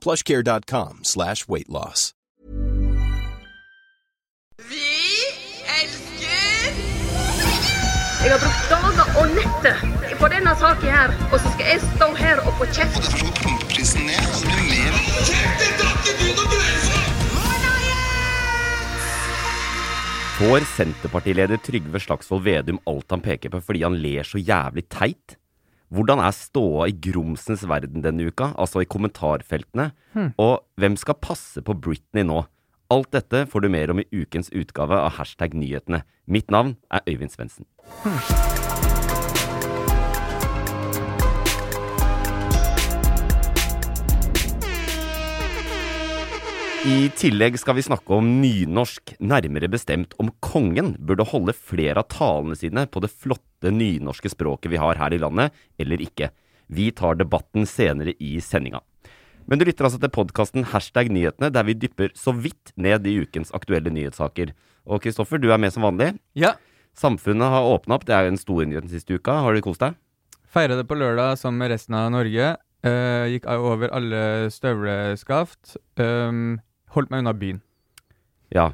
plushcare.com slash weight loss. Vi elsker Jeg har brukt dager og netter på denne saken her, og så skal jeg stå her og få kjeft. Så må pumpeprisen ned, så blir det mer Får Senterpartileder Trygve Slagsvold Vedum alt han peker på fordi han ler så jævlig teit? Hvordan er ståa i grumsens verden denne uka, altså i kommentarfeltene? Og hvem skal passe på Britney nå? Alt dette får du mer om i ukens utgave av Hashtag nyhetene. Mitt navn er Øyvind Svendsen. I tillegg skal vi snakke om nynorsk, nærmere bestemt om kongen burde holde flere av talene sine på det flotte nynorske språket vi har her i landet, eller ikke. Vi tar debatten senere i sendinga. Men du lytter altså til podkasten Hashtag nyhetene, der vi dypper så vidt ned i ukens aktuelle nyhetssaker. Og Kristoffer, du er med som vanlig. Ja. Samfunnet har åpna opp, det er jo en stor nyhet den siste uka. Har du kost deg? Feira det på lørdag med resten av Norge. Uh, gikk over alle støvleskaft. Um, holdt meg unna byen. Ja.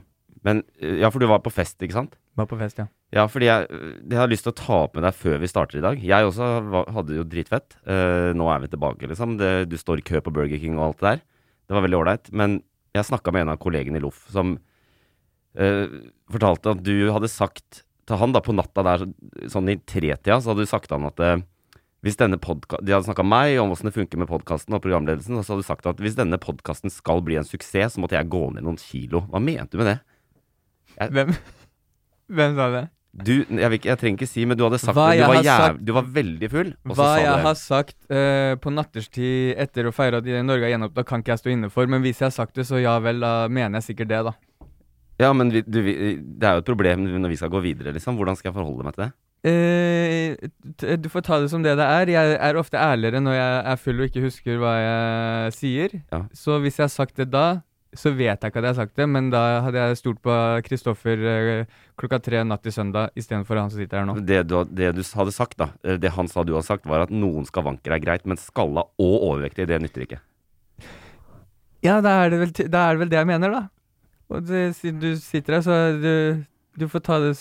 Men, ja, for du var på fest, ikke sant? Var på fest, ja. Ja, fordi jeg, jeg har lyst til å ta opp med deg før vi starter i dag. Jeg også var, hadde jo dritfett. Uh, nå er vi tilbake, liksom. Det, du står i kø på Burger King og alt det der. Det var veldig ålreit. Men jeg snakka med en av kollegene i Loff som uh, fortalte at du hadde sagt til han da på natta der, sånn i tretida, så hadde du sagt til han at eh, hvis denne podka De hadde snakka med meg om åssen det funker med podkasten og programledelsen, og så hadde du sagt at hvis denne podkasten skal bli en suksess, så måtte jeg gå ned noen kilo. Hva mente du med det? Hvem, Hvem sa det? Du, jeg, ikke, jeg trenger ikke si, men du hadde sagt Hva det. Du var, jæv, sagt- du var veldig full, Hva jeg har sagt uh, på natterstid etter å feire at Norge er gjenåpna, kan ikke jeg stå inne for. Men hvis jeg har sagt det, så ja vel, da mener jeg sikkert det, da. Ja, men vi, du, vi, det er jo et problem når vi skal gå videre, liksom. Hvordan skal jeg forholde meg til det? Eh, du får ta det som det det er. Jeg er ofte ærligere når jeg er full og ikke husker hva jeg sier. Ja. Så hvis jeg har sagt det da, så vet jeg ikke at jeg har sagt det, men da hadde jeg stolt på Kristoffer eh, klokka tre natt til søndag istedenfor han som sitter her nå. Det du, det du hadde sagt, da, eh, det han sa du hadde sagt, var at noen skavanker er greit, men skalla og overvektig, det nytter ikke. Ja, da er det vel, t- da er det, vel det jeg mener, da. Og det, siden du sitter her, så du, du får ta det,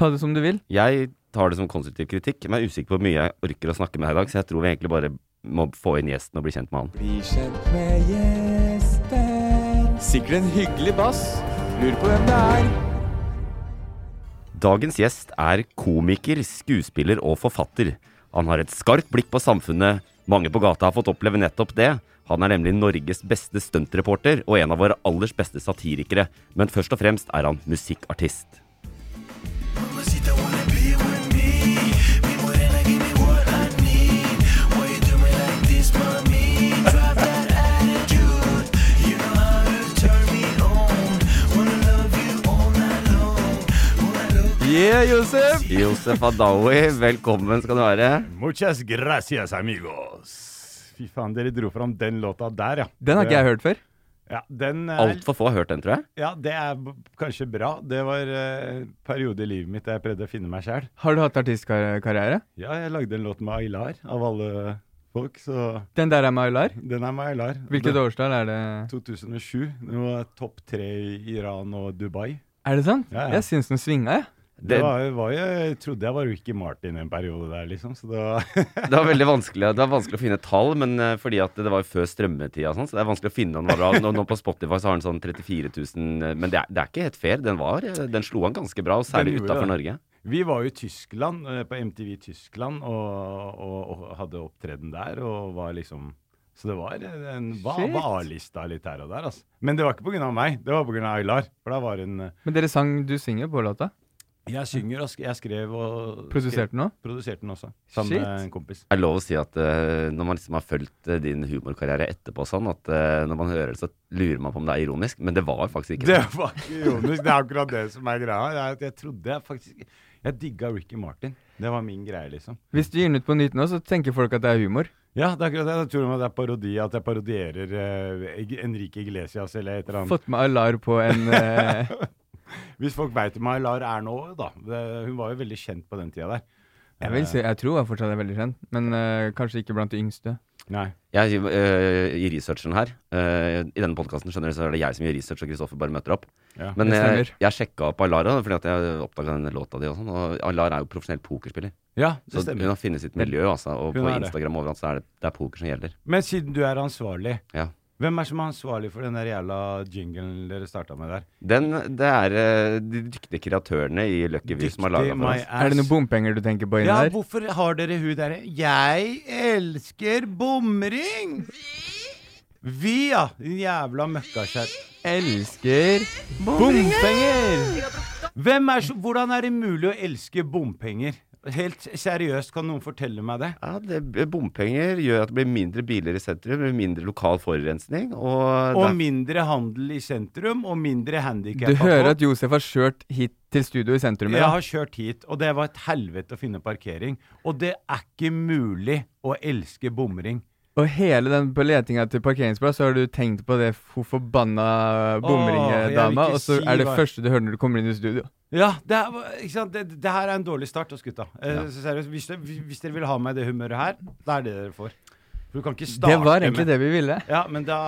ta det som du vil. Jeg tar det som konstruktiv kritikk, men er usikker på hvor mye jeg orker å snakke med her i dag, så jeg tror vi egentlig bare må få inn gjesten og bli kjent med han. Bli kjent med gjesten. Sikkert en hyggelig bass. Lurer på hvem det er. Dagens gjest er komiker, skuespiller og forfatter. Han har et skarpt blikk på samfunnet. Mange på gata har fått oppleve nettopp det. Han er nemlig Norges beste stuntreporter og en av våre allers beste satirikere. Men først og fremst er han musikkartist. Yeah, Josef! Josef Adawi, velkommen skal du være. Muchas gracias, amigos. Fy faen, dere dro fram den låta der, ja. Den har ikke jeg hørt før. Ja, den er, Altfor få har hørt den, tror jeg. ja, det er kanskje bra. Det var en en periode i livet mitt der jeg prøvde å finne meg sjæl. Har du hatt artistkarriere? Ja, jeg lagde en låt med Aylar, av alle folk, så Den der er med Aylar? den er med Aylar. Hvilket årstall er det? 2007. Det var topp tre i Iran og Dubai. Er det sant? Ja, ja. Jeg syns den svinga, jeg. Det, Det, var, var jo, jeg trodde jeg var Ricky Martin en periode der, liksom. Så det var det var veldig vanskelig Det var vanskelig å finne tall, men eh, fordi at det var jo før strømmetida sånn, så det er vanskelig å finne den var bra. Nå, nå på Spotify så har den sånn 34 000, eh, men det er, det er ikke helt fair. Den var eh, Den slo an ganske bra, og særlig utafor. Norge. Vi var jo i Tyskland, på MTV Tyskland, og, og, og hadde opptreden der, og var liksom Så det var en var-lista litt her og der, altså. Men det var ikke pga. meg, det var pga. Aylar. For da var hun Men dere sang Du synger på låta? Jeg synger, og sk jeg skrev og Produserte den òg? Produserte den også, sammen Shit. med en kompis. Er lov å si at uh, når man liksom har fulgt uh, din humorkarriere etterpå sånn, at uh, når man hører det, så lurer man på om det er ironisk, men det var faktisk ikke Det det. var ikke ironisk. Det er akkurat det som er greia. Jeg, jeg trodde jeg faktisk Jeg digga Ricky Martin. Det var min greie, liksom. Hvis du gir den ut på nytt nå, så tenker folk at det er humor. Ja, det er akkurat det. Jeg tror det er parodi, at jeg parodierer Enrique Iglesias eller et eller annet. Fått med Alar på en Hvis folk veit hvem Aylar er nå, da. Det, hun var jo veldig kjent på den tida der. Jeg vil si, jeg tror jeg fortsatt er veldig kjent, men uh, kanskje ikke blant de yngste. Nei. Jeg, uh, I researchen her, uh, i denne podkasten, skjønner du, så er det jeg som gjør research, og Kristoffer bare møter opp. Ja. Men jeg, stemmer. jeg sjekka opp Alara fordi at jeg oppdaga denne låta di og sånn, og Aylar er jo profesjonell pokerspiller. ja, det Så hun har funnet sitt miljø, altså, og Hun på. Instagram og overalt så er det, det er poker som gjelder. Men siden du er ansvarlig, Ja. Hvem er som er ansvarlig for den der jævla jinglen dere starta med der? Den, det er eh, de dyktige kreatørene i Lucky View som har laga den. Er det noen bompenger du tenker på inni Ja, der? hvorfor har dere hun derre Jeg elsker bomring! Vi, ja. Din jævla møkkakjerr. Elsker bompenger! Hvem er så, hvordan er det mulig å elske bompenger? Helt seriøst, kan noen fortelle meg det? Ja, det, bompenger gjør at det blir mindre biler i sentrum, mindre lokal forurensning, og, Og det er- mindre handel i sentrum, og mindre handikappa Du hører at Josef har kjørt hit til studio i sentrum? Jeg Ja. har kjørt hit, og det var et helvete å finne parkering. Og det er ikke mulig å elske bomring. Og hele den på letinga til parkeringsplass, så har du tenkt på det hun forbanna Åh, bomringedama, og så si er det første du hører når du kommer inn i studio. Ja, det, er, ikke sant? Det, det her er en dårlig start hos gutta. Eh, Ja. så seriøst, hvis, det, hvis dere vil ha meg i det humøret her, da er det dere får. For du kan ikke starte Det var egentlig med det vi ville. Ja, men da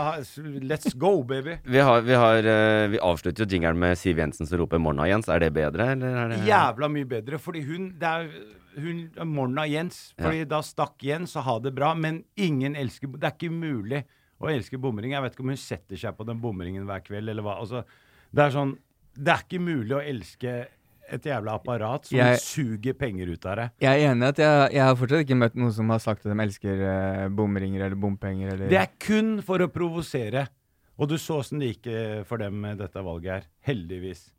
Let's go, baby. vi, har, vi, har, eh, vi avslutter jo jingeren med Siv Jensen som roper 'Morna, Jens'. Er det bedre, eller er det Jævla mye bedre, fordi hun Det er hun Morna Jens. Fordi da stakk Jens og ha det bra, men ingen elsker Det er ikke mulig å elske bomring. Jeg vet ikke om hun setter seg på den bomringen hver kveld, eller hva. Altså, det er sånn Det er ikke mulig å elske et jævla apparat som Jeg- suger penger ut av deg. Jeg er enig i at jeg, jeg har fortsatt ikke møtt noen som har sagt at de elsker eh, bomringer eller bompenger eller Det er kun for å provosere. Og du så åssen det gikk eh, for dem med dette valget her. Heldigvis.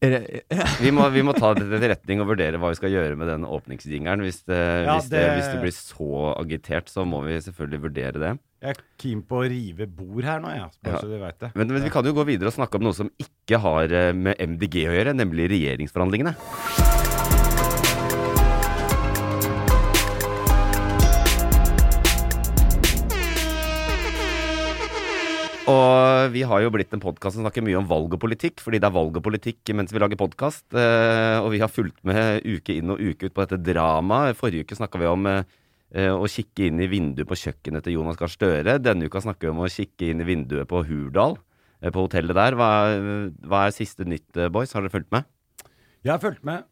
Vi må, vi må ta det til etterretning og vurdere hva vi skal gjøre med den åpningsjingeren. Hvis det, Ja, hvis, det, det- hvis det blir så agitert, så må vi selvfølgelig vurdere det. Jeg er keen på å rive bord her nå. Bare Ja. så du vet det. Men, men vi kan jo gå videre og snakke om noe som ikke har eh, med MDG å gjøre, nemlig regjeringsforhandlingene. Og vi har jo blitt en podkast som snakker mye om valg og politikk, fordi det er valg og politikk mens vi lager podkast. Og vi har fulgt med uke inn og uke ut på dette dramaet. Forrige uke snakka vi om eh, eh, å kikke inn i vinduet på kjøkkenet til Jonas Gahr Støre. Denne uka snakker vi om å kikke inn i vinduet på Hurdal, eh, på hotellet der. Hva, er- hva er siste nytt, eh, boys? Har dere fulgt med? Jeg har fulgt med.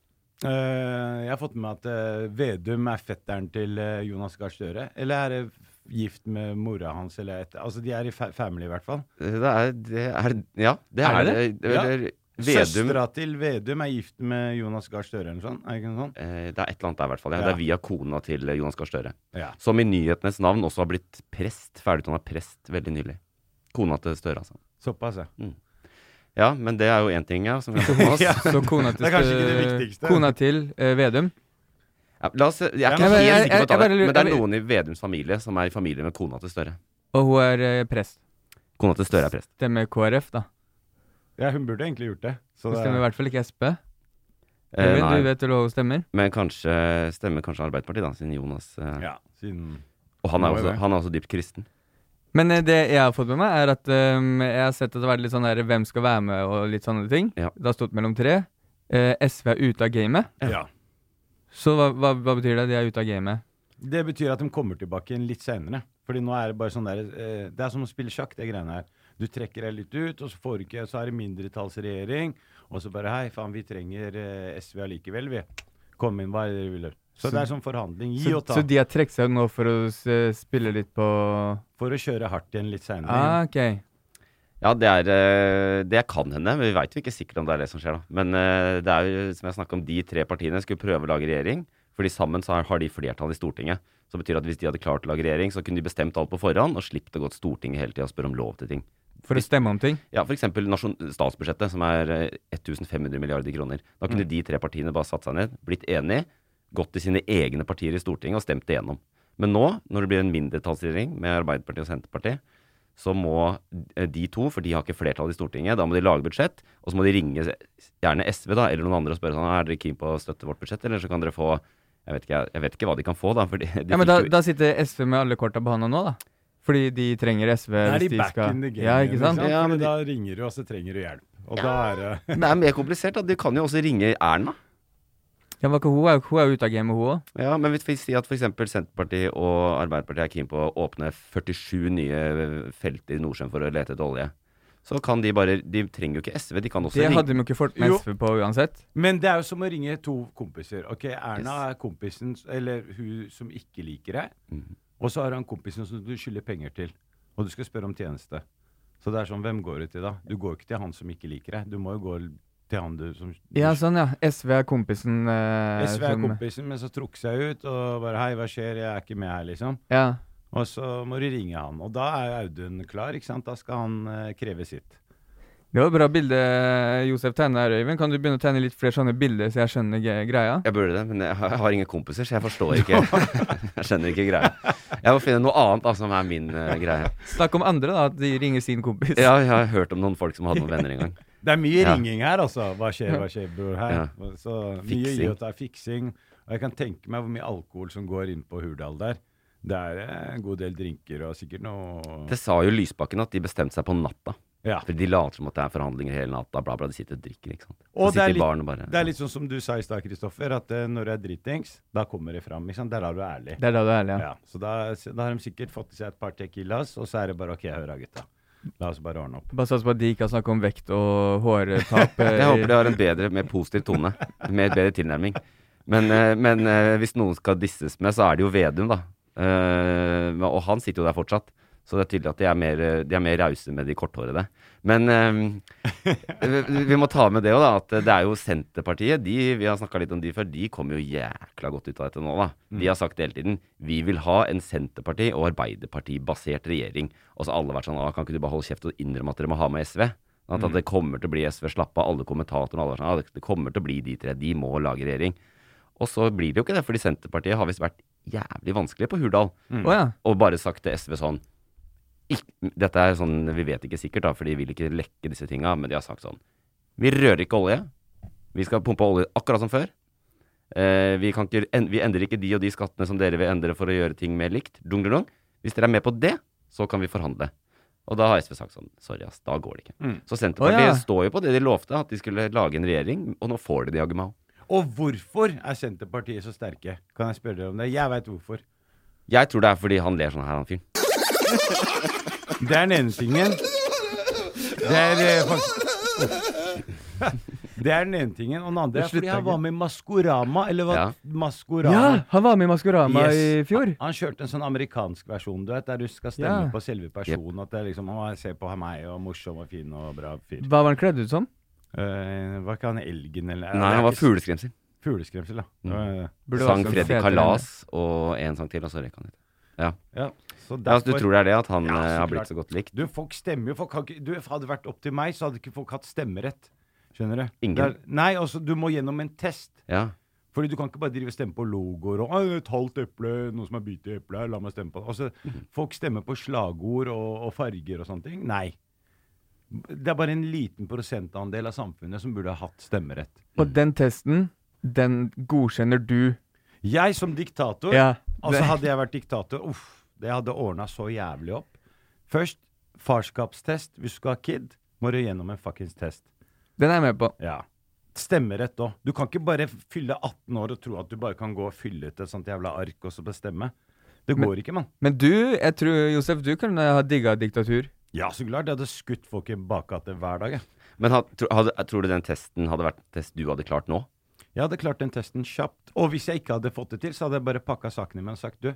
Eh, jeg har fått med meg at eh, Vedum er fetteren til eh, Jonas Gahr Støre. Eller er det gift med mora hans, eller et Altså, de er i fa family, i hvert fall. Det er, det er Ja, det Er er det det. Ja. Eller Vedum Søstera til Vedum er gift med Jonas Gahr Støre, eller noe sånt? Er det ikke noe sånt? eh, Det er et eller annet der, i hvert fall. Ja. Ja. Det er via kona til Jonas Gahr Støre. Ja. Som i nyhetenes navn også har blitt prest. Ferdigutdanna prest veldig nylig. Kona til Støre, altså. Såpass, ja. Ja, men det er jo én ting, ja. Som vi har med oss. Ja. Så kona til, Det det. Kona til eh, Vedum la oss, jeg er ikke helt sikker på å ta det, men det er noen i Vedums familie som er i familie med kona til Støre. Og hun er eh, prest. Kona til Støre er prest. Stemmer KrF, da. ja, hun burde egentlig gjort det. Så Hun det stemmer i hvert fall ikke Sp. Eh, nei, du vet vel hva hun stemmer? men kanskje stemmer kanskje Arbeiderpartiet, da, siden Jonas eh, ja, siden Og han er, Må jo også, det. han er også dypt kristen. Men eh, det jeg har fått med meg, er at ehm, jeg har sett at det har vært litt sånn der hvem skal være med og litt sånne ting. Ja. Det har stått mellom tre. Eh, SV er ute av gamet. Ja. Så hva, hva, hva betyr det? De er ute av gamet. Det betyr at de kommer tilbake igjen litt senere. Fordi nå er det bare sånn der eh, Det er som å spille sjakk, det greiene her. Du trekker deg litt ut, og så, får du ikke, så er det mindretallsregjering. Og så bare Hei, faen, vi trenger eh, SV allikevel, vi. Kom inn, hva er det dere vil? Så, Så- det er sånn forhandling. Gi Så, og ta. så de har trukket seg nå for å spille litt på For å kjøre hardt igjen litt seinere. Ah, ok. Ja, det, er, eh, det kan hende. men Vi veit jo ikke sikkert om det er det som skjer, da. Men eh, det er jo, som jeg snakka om, de tre partiene skulle prøve å lage regjering. Fordi sammen så har- de flertall i Stortinget. Så det betyr at hvis de hadde klart å lage regjering, så kunne de bestemt alt på forhånd og sluppet å gå til Stortinget hele tida og spørre om lov til ting. For å stemme om ting? Ja, f.eks. statsbudsjettet, som er eh, 1500 milliarder kroner. Da kunne de tre partiene bare satt seg ned, blitt enige, gått til sine egne partier i Stortinget og stemt det gjennom. Men nå, når det blir en mindretallsregjering med Arbeiderpartiet og Senterpartiet, så må eh, de to, for de har ikke flertall i Stortinget, da må de lage budsjett, og så må de ringe gjerne SV da, eller noen andre og spørre sånn, er dere keen på å støtte vårt budsjett, eller så kan dere få jeg vet, ikke, jeg vet ikke hva de kan få, da. For de, de Ja, men da, da sitter SV med alle korta på hånda nå, da. Fordi de trenger SV er de de back skal in the game. Ja, ikke sant? Ja, men de- da ringer du, og så trenger du hjelp. Og da er det Det er mer komplisert. da. De kan jo også ringe Erna. Ja, men ikke hun er, hun er ute av gamet, hun òg. Ja, men hvis vi sier at f.eks. Senterpartiet og Arbeiderpartiet er keen på å åpne 47 nye felt i Nordsjøen for å lete etter olje, så kan de bare De trenger jo ikke SV, de kan også Det ringe hadde de jo ikke fått med SV på uansett. Men det er jo som å ringe to kompiser. Ok, Erna Yes. er kompisen, eller hun som ikke liker deg. Mm. Og så har han kompisen som du skylder penger til. Og du skal spørre om tjeneste. Så det er sånn, hvem går du til da? Du går jo ikke til han som ikke liker deg. Du må jo gå til han du som Ja, sånn, ja. SV er kompisen eh, SV er som kompisen, men så trukk seg ut og bare Hei, hva skjer? Jeg er ikke med her, liksom. Ja. Og så må du ringe han. Og da er Audun klar, ikke sant? Da skal han eh, kreve sitt. Det var et bra bilde Josef tegna her, Øyvind. Kan du begynne å tegne litt flere sånne bilder, så jeg skjønner greia? Jeg burde det, men jeg har, jeg har ingen kompiser, så jeg forstår ikke Jeg skjønner ikke greia. Jeg må finne noe annet da, som er min uh, greie. Snakk om andre, da. At de ringer sin kompis. Ja, jeg har hørt om noen folk som hadde noen venner en gang. Det er mye Ja. ringing her, altså. Hva skjer, hva skjer, bror? Her. Ja. Så mye Fiksing. gi ta fiksing. Og jeg kan tenke meg hvor mye alkohol som går inn på Hurdal der. Det er eh, en god del drinker og sikkert noe Det sa jo Lysbakken at de bestemte seg på natta. Ja. For de later som at det er forhandlinger hele natta, bla, bla. De sitter og drikker, ikke sant. Og det er, litt, og bare det er litt sånn som du sa i stad, Kristoffer, at uh, når du er dritings, da kommer det fram. Ikke sant? Det er da du er ærlig. Det er da du er ærlig, ja. Ja, så da, da har de sikkert fått i seg et par tequilas, og så er det bare OK, hør da, gutta. La oss bare ordne opp. Bare sats på at de ikke har snakket om vekt og hårtap. eh, Jeg håper de har en bedre, mer positiv tone. Med et bedre tilnærming. Men, eh, men hvis noen skal disses med, så er det jo Vedum, da. Eh, og han sitter jo der fortsatt. Så det er tydelig at de er mer, de er mer rause med de korthårede. Men um, vi- må ta med det òg, da. At det er jo Senterpartiet. De, vi har snakka litt om de før. De kommer jo jækla godt ut av dette nå, da. De har sagt hele tiden vi vil ha en Senterparti- og Arbeiderparti-basert regjering. Og så har alle vært sånn «Å, kan ikke du bare holde kjeft og innrømme at dere må ha med SV? At, at det kommer til å bli SV. Slapp av, alle kommentatorene alle sånn, «Ja, det kommer til å bli de tre. De må lage regjering. Og så blir det jo ikke det, fordi Senterpartiet har visst vært jævlig vanskelig på Hurdal. Mm. Og bare sagt til SV sånn ikk- Dette er sånn, vi vet ikke sikkert, da, for de vil ikke lekke disse tinga, men de har sagt sånn Vi rører ikke olje. Vi skal pumpe olje akkurat som før. Eh, vi, kan ikke, en, vi endrer ikke de og de skattene som dere vil endre for å gjøre ting mer likt. Dung, dung, dung. Hvis dere er med på det, så kan vi forhandle. Og da har SV sagt sånn Sorry, ass, da går det ikke. Mm. Så Senterpartiet oh, ja. står jo på det de lovte, at de skulle lage en regjering, og nå får de det jaggu meg òg. Og hvorfor er Senterpartiet så sterke? Kan jeg spørre dere om det? Jeg veit hvorfor. Jeg tror det er fordi han ler sånn her, han fyren. Det er den ene tingen. Det er eh, faktisk Det er den ene tingen. Og den andre er fordi han var med i Maskorama. Eller hva? Ja. Maskorama. ja! Han var med i Maskorama Yes. i fjor. Han, han kjørte en sånn amerikansk versjon, du vet, der du skal stemme Ja. på selve personen. At det er liksom Å, se på meg, og morsom og fin og bra fyr. Hva var han kledd ut som? Eh, var ikke han elgen, eller Nei, han var fugleskremsel. Fugleskremsel, ja. Mm. Eh, Burde Sang også Freddy fetere Kalas og en sang til, og så røyk han ut. ja. Så Ja, altså, du tror det er det, at han Ja, eh, har klart. blitt så godt likt? Du, folk stemmer jo. Folk har du, hadde det vært opp til meg, så hadde ikke folk hatt stemmerett. Skjønner du? Ingen. Det er- nei, altså, du må gjennom en test. Ja. Fordi du kan ikke bare drive og stemme på logoer og «Å, 'Et halvt eple, noen som har bitt i eplet, la meg stemme på det'. Altså, Mhm. Folk stemmer på slagord og, og farger og sånne ting. Nei. Det er bare en liten prosentandel av samfunnet som burde ha hatt stemmerett. Og den testen, den godkjenner du. Jeg som diktator Ja. Altså Hadde jeg vært diktator, uff, det hadde ordna så jævlig opp. Først farskapstest. Hvis du skal ha kid, må du gjennom en fuckings test. Den er jeg med på. Ja. Stemmerett òg. Du kan ikke bare fylle 18 år og tro at du bare kan gå og fylle ut et sånt jævla ark og så bestemme. Det Men- går ikke, mann. Men du, jeg tror, Josef, du kunne ha digga diktatur. Ja, så klart. Jeg hadde skutt folk i bakgata hver dag, jeg. Men hadde, hadde, tror du den testen hadde vært en test du hadde klart nå? Jeg hadde klart den testen kjapt. Og hvis jeg ikke hadde fått det til, så hadde jeg bare pakka sakene mine og sagt du,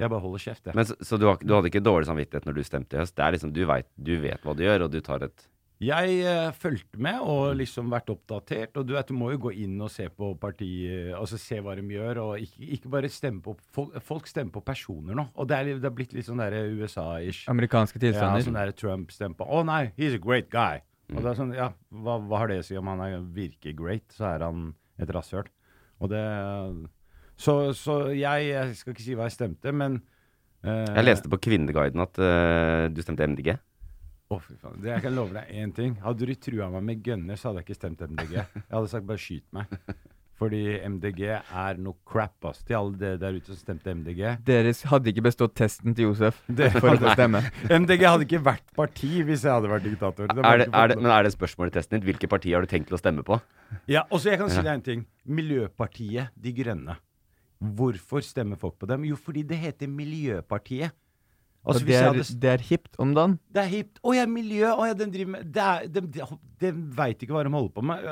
jeg bare holder kjeft, jeg. Men Så, så du, har, du hadde ikke dårlig samvittighet når du stemte i høst? Det er liksom, du, vet, du vet hva du gjør, og du tar et Jeg uh, fulgte med og liksom vært oppdatert. Og du vet, du må jo gå inn og se på partiet, altså se hva de gjør, og ikke, ikke bare stemme på folk, folk stemmer på personer nå. Og det er, det er blitt litt sånn der USA-ish. Amerikanske tilstander. Ja, sånn der Trump stemmer på Å nei, he's a great guy. Og det er sånn, ja, hva, hva har det å si om han er, virker great, så er han et rasshøl. Og det Så, så jeg, jeg skal ikke si hva jeg stemte, men uh, Jeg leste på Kvinneguiden at uh, du stemte MDG. Å, fy faen. Det, jeg kan love deg én ting. Hadde du trua meg med gunner, så hadde jeg ikke stemt MDG. Jeg hadde sagt bare skyt meg. Fordi MDG er noe crap, ass. Til alle dere der ute som stemte MDG. Dere hadde ikke bestått testen til Josef Dere for å stemme. MDG hadde ikke vært parti hvis jeg hadde vært diktator. Det Er det, er det, men er det spørsmålet i testen din? Hvilke partier har du tenkt til å stemme på? Ja, og så jeg kan si deg en ting. Miljøpartiet De Grønne. Hvorfor stemmer folk på dem? Jo, fordi det heter Miljøpartiet. Altså, det er, hadde det er hipt om dagen. Det er hipt. Å ja, miljø. Å ja, de driver med Det er, de, de, de veit ikke hva de holder på med.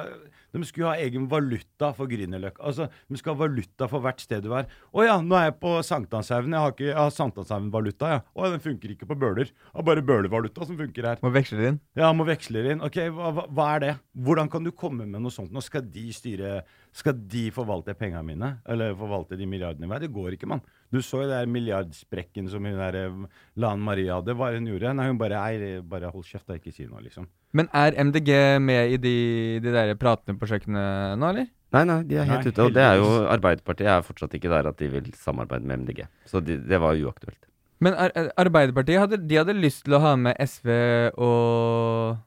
De skulle ha egen valuta for Grünerløkka. Altså, de skal ha valuta for hvert sted du er. Å ja, nå er jeg på Sankthanshaugen. Jeg har, ikke- jeg har Sankthanshaugen-valuta, ja. Å ja, den funker ikke på Bøler. Det er bare Bøler-valuta som funker her. Må veksle det inn. Ja, må veksle det inn. Ok, hva, hva er det? Hvordan kan du komme med noe sånt? Nå skal de styre Skal de forvalte pengene mine? Eller forvalte de milliardene hver? Det går ikke, mann. Du så jo der milliardsprekken som hun der eh, Lan Maria hadde. Hva hun gjorde? Nei, hun bare Ei, bare hold kjeft, da. Ikke si noe, liksom. Men er MDG med i de, de der pratene på kjøkkenet nå, eller? Nei, nei, de er helt Nei, ute. Og det er jo. Arbeiderpartiet er fortsatt ikke der at de vil samarbeide med MDG. Så de, det var uaktuelt. Men Ar- Arbeiderpartiet hadde, de hadde lyst til å ha med SV og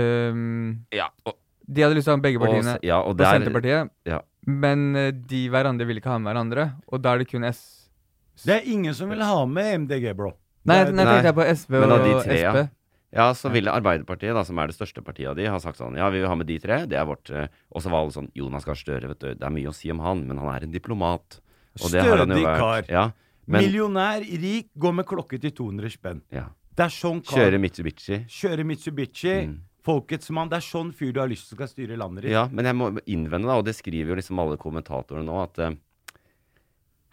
um, Ja, og, De hadde lyst til å ha med begge og, partiene. ja, og Og er Senterpartiet. ja. Men eh, de hverandre vil ikke ha med hverandre. Og da er det kun S... Det er ingen som vil ha med MDG, bro. Nei, nei, Nei. tenkte jeg på SV og de tre. Sp. Ja, så ville Arbeiderpartiet, da, som er det største partiet av de, ha sagt sånn Ja, vi vil ha med de tre. Det er vårt eh, Og så var alle sånn Jonas Gahr Støre, vet du. Det er mye å si om han, men han er en diplomat. Og det har han jo Stødig kar. Ja, men Millionær, rik, går med klokke til 200 spenn. ja. Det er sånn kar. Kjører Mitsubishi. Kjører Mitsubishi. Mm. Folkets mann. Det er sånn fyr du har lyst til skal styre landet ditt. Ja, men jeg må innvende, da, og det skriver jo liksom alle kommentatorene nå, at uh,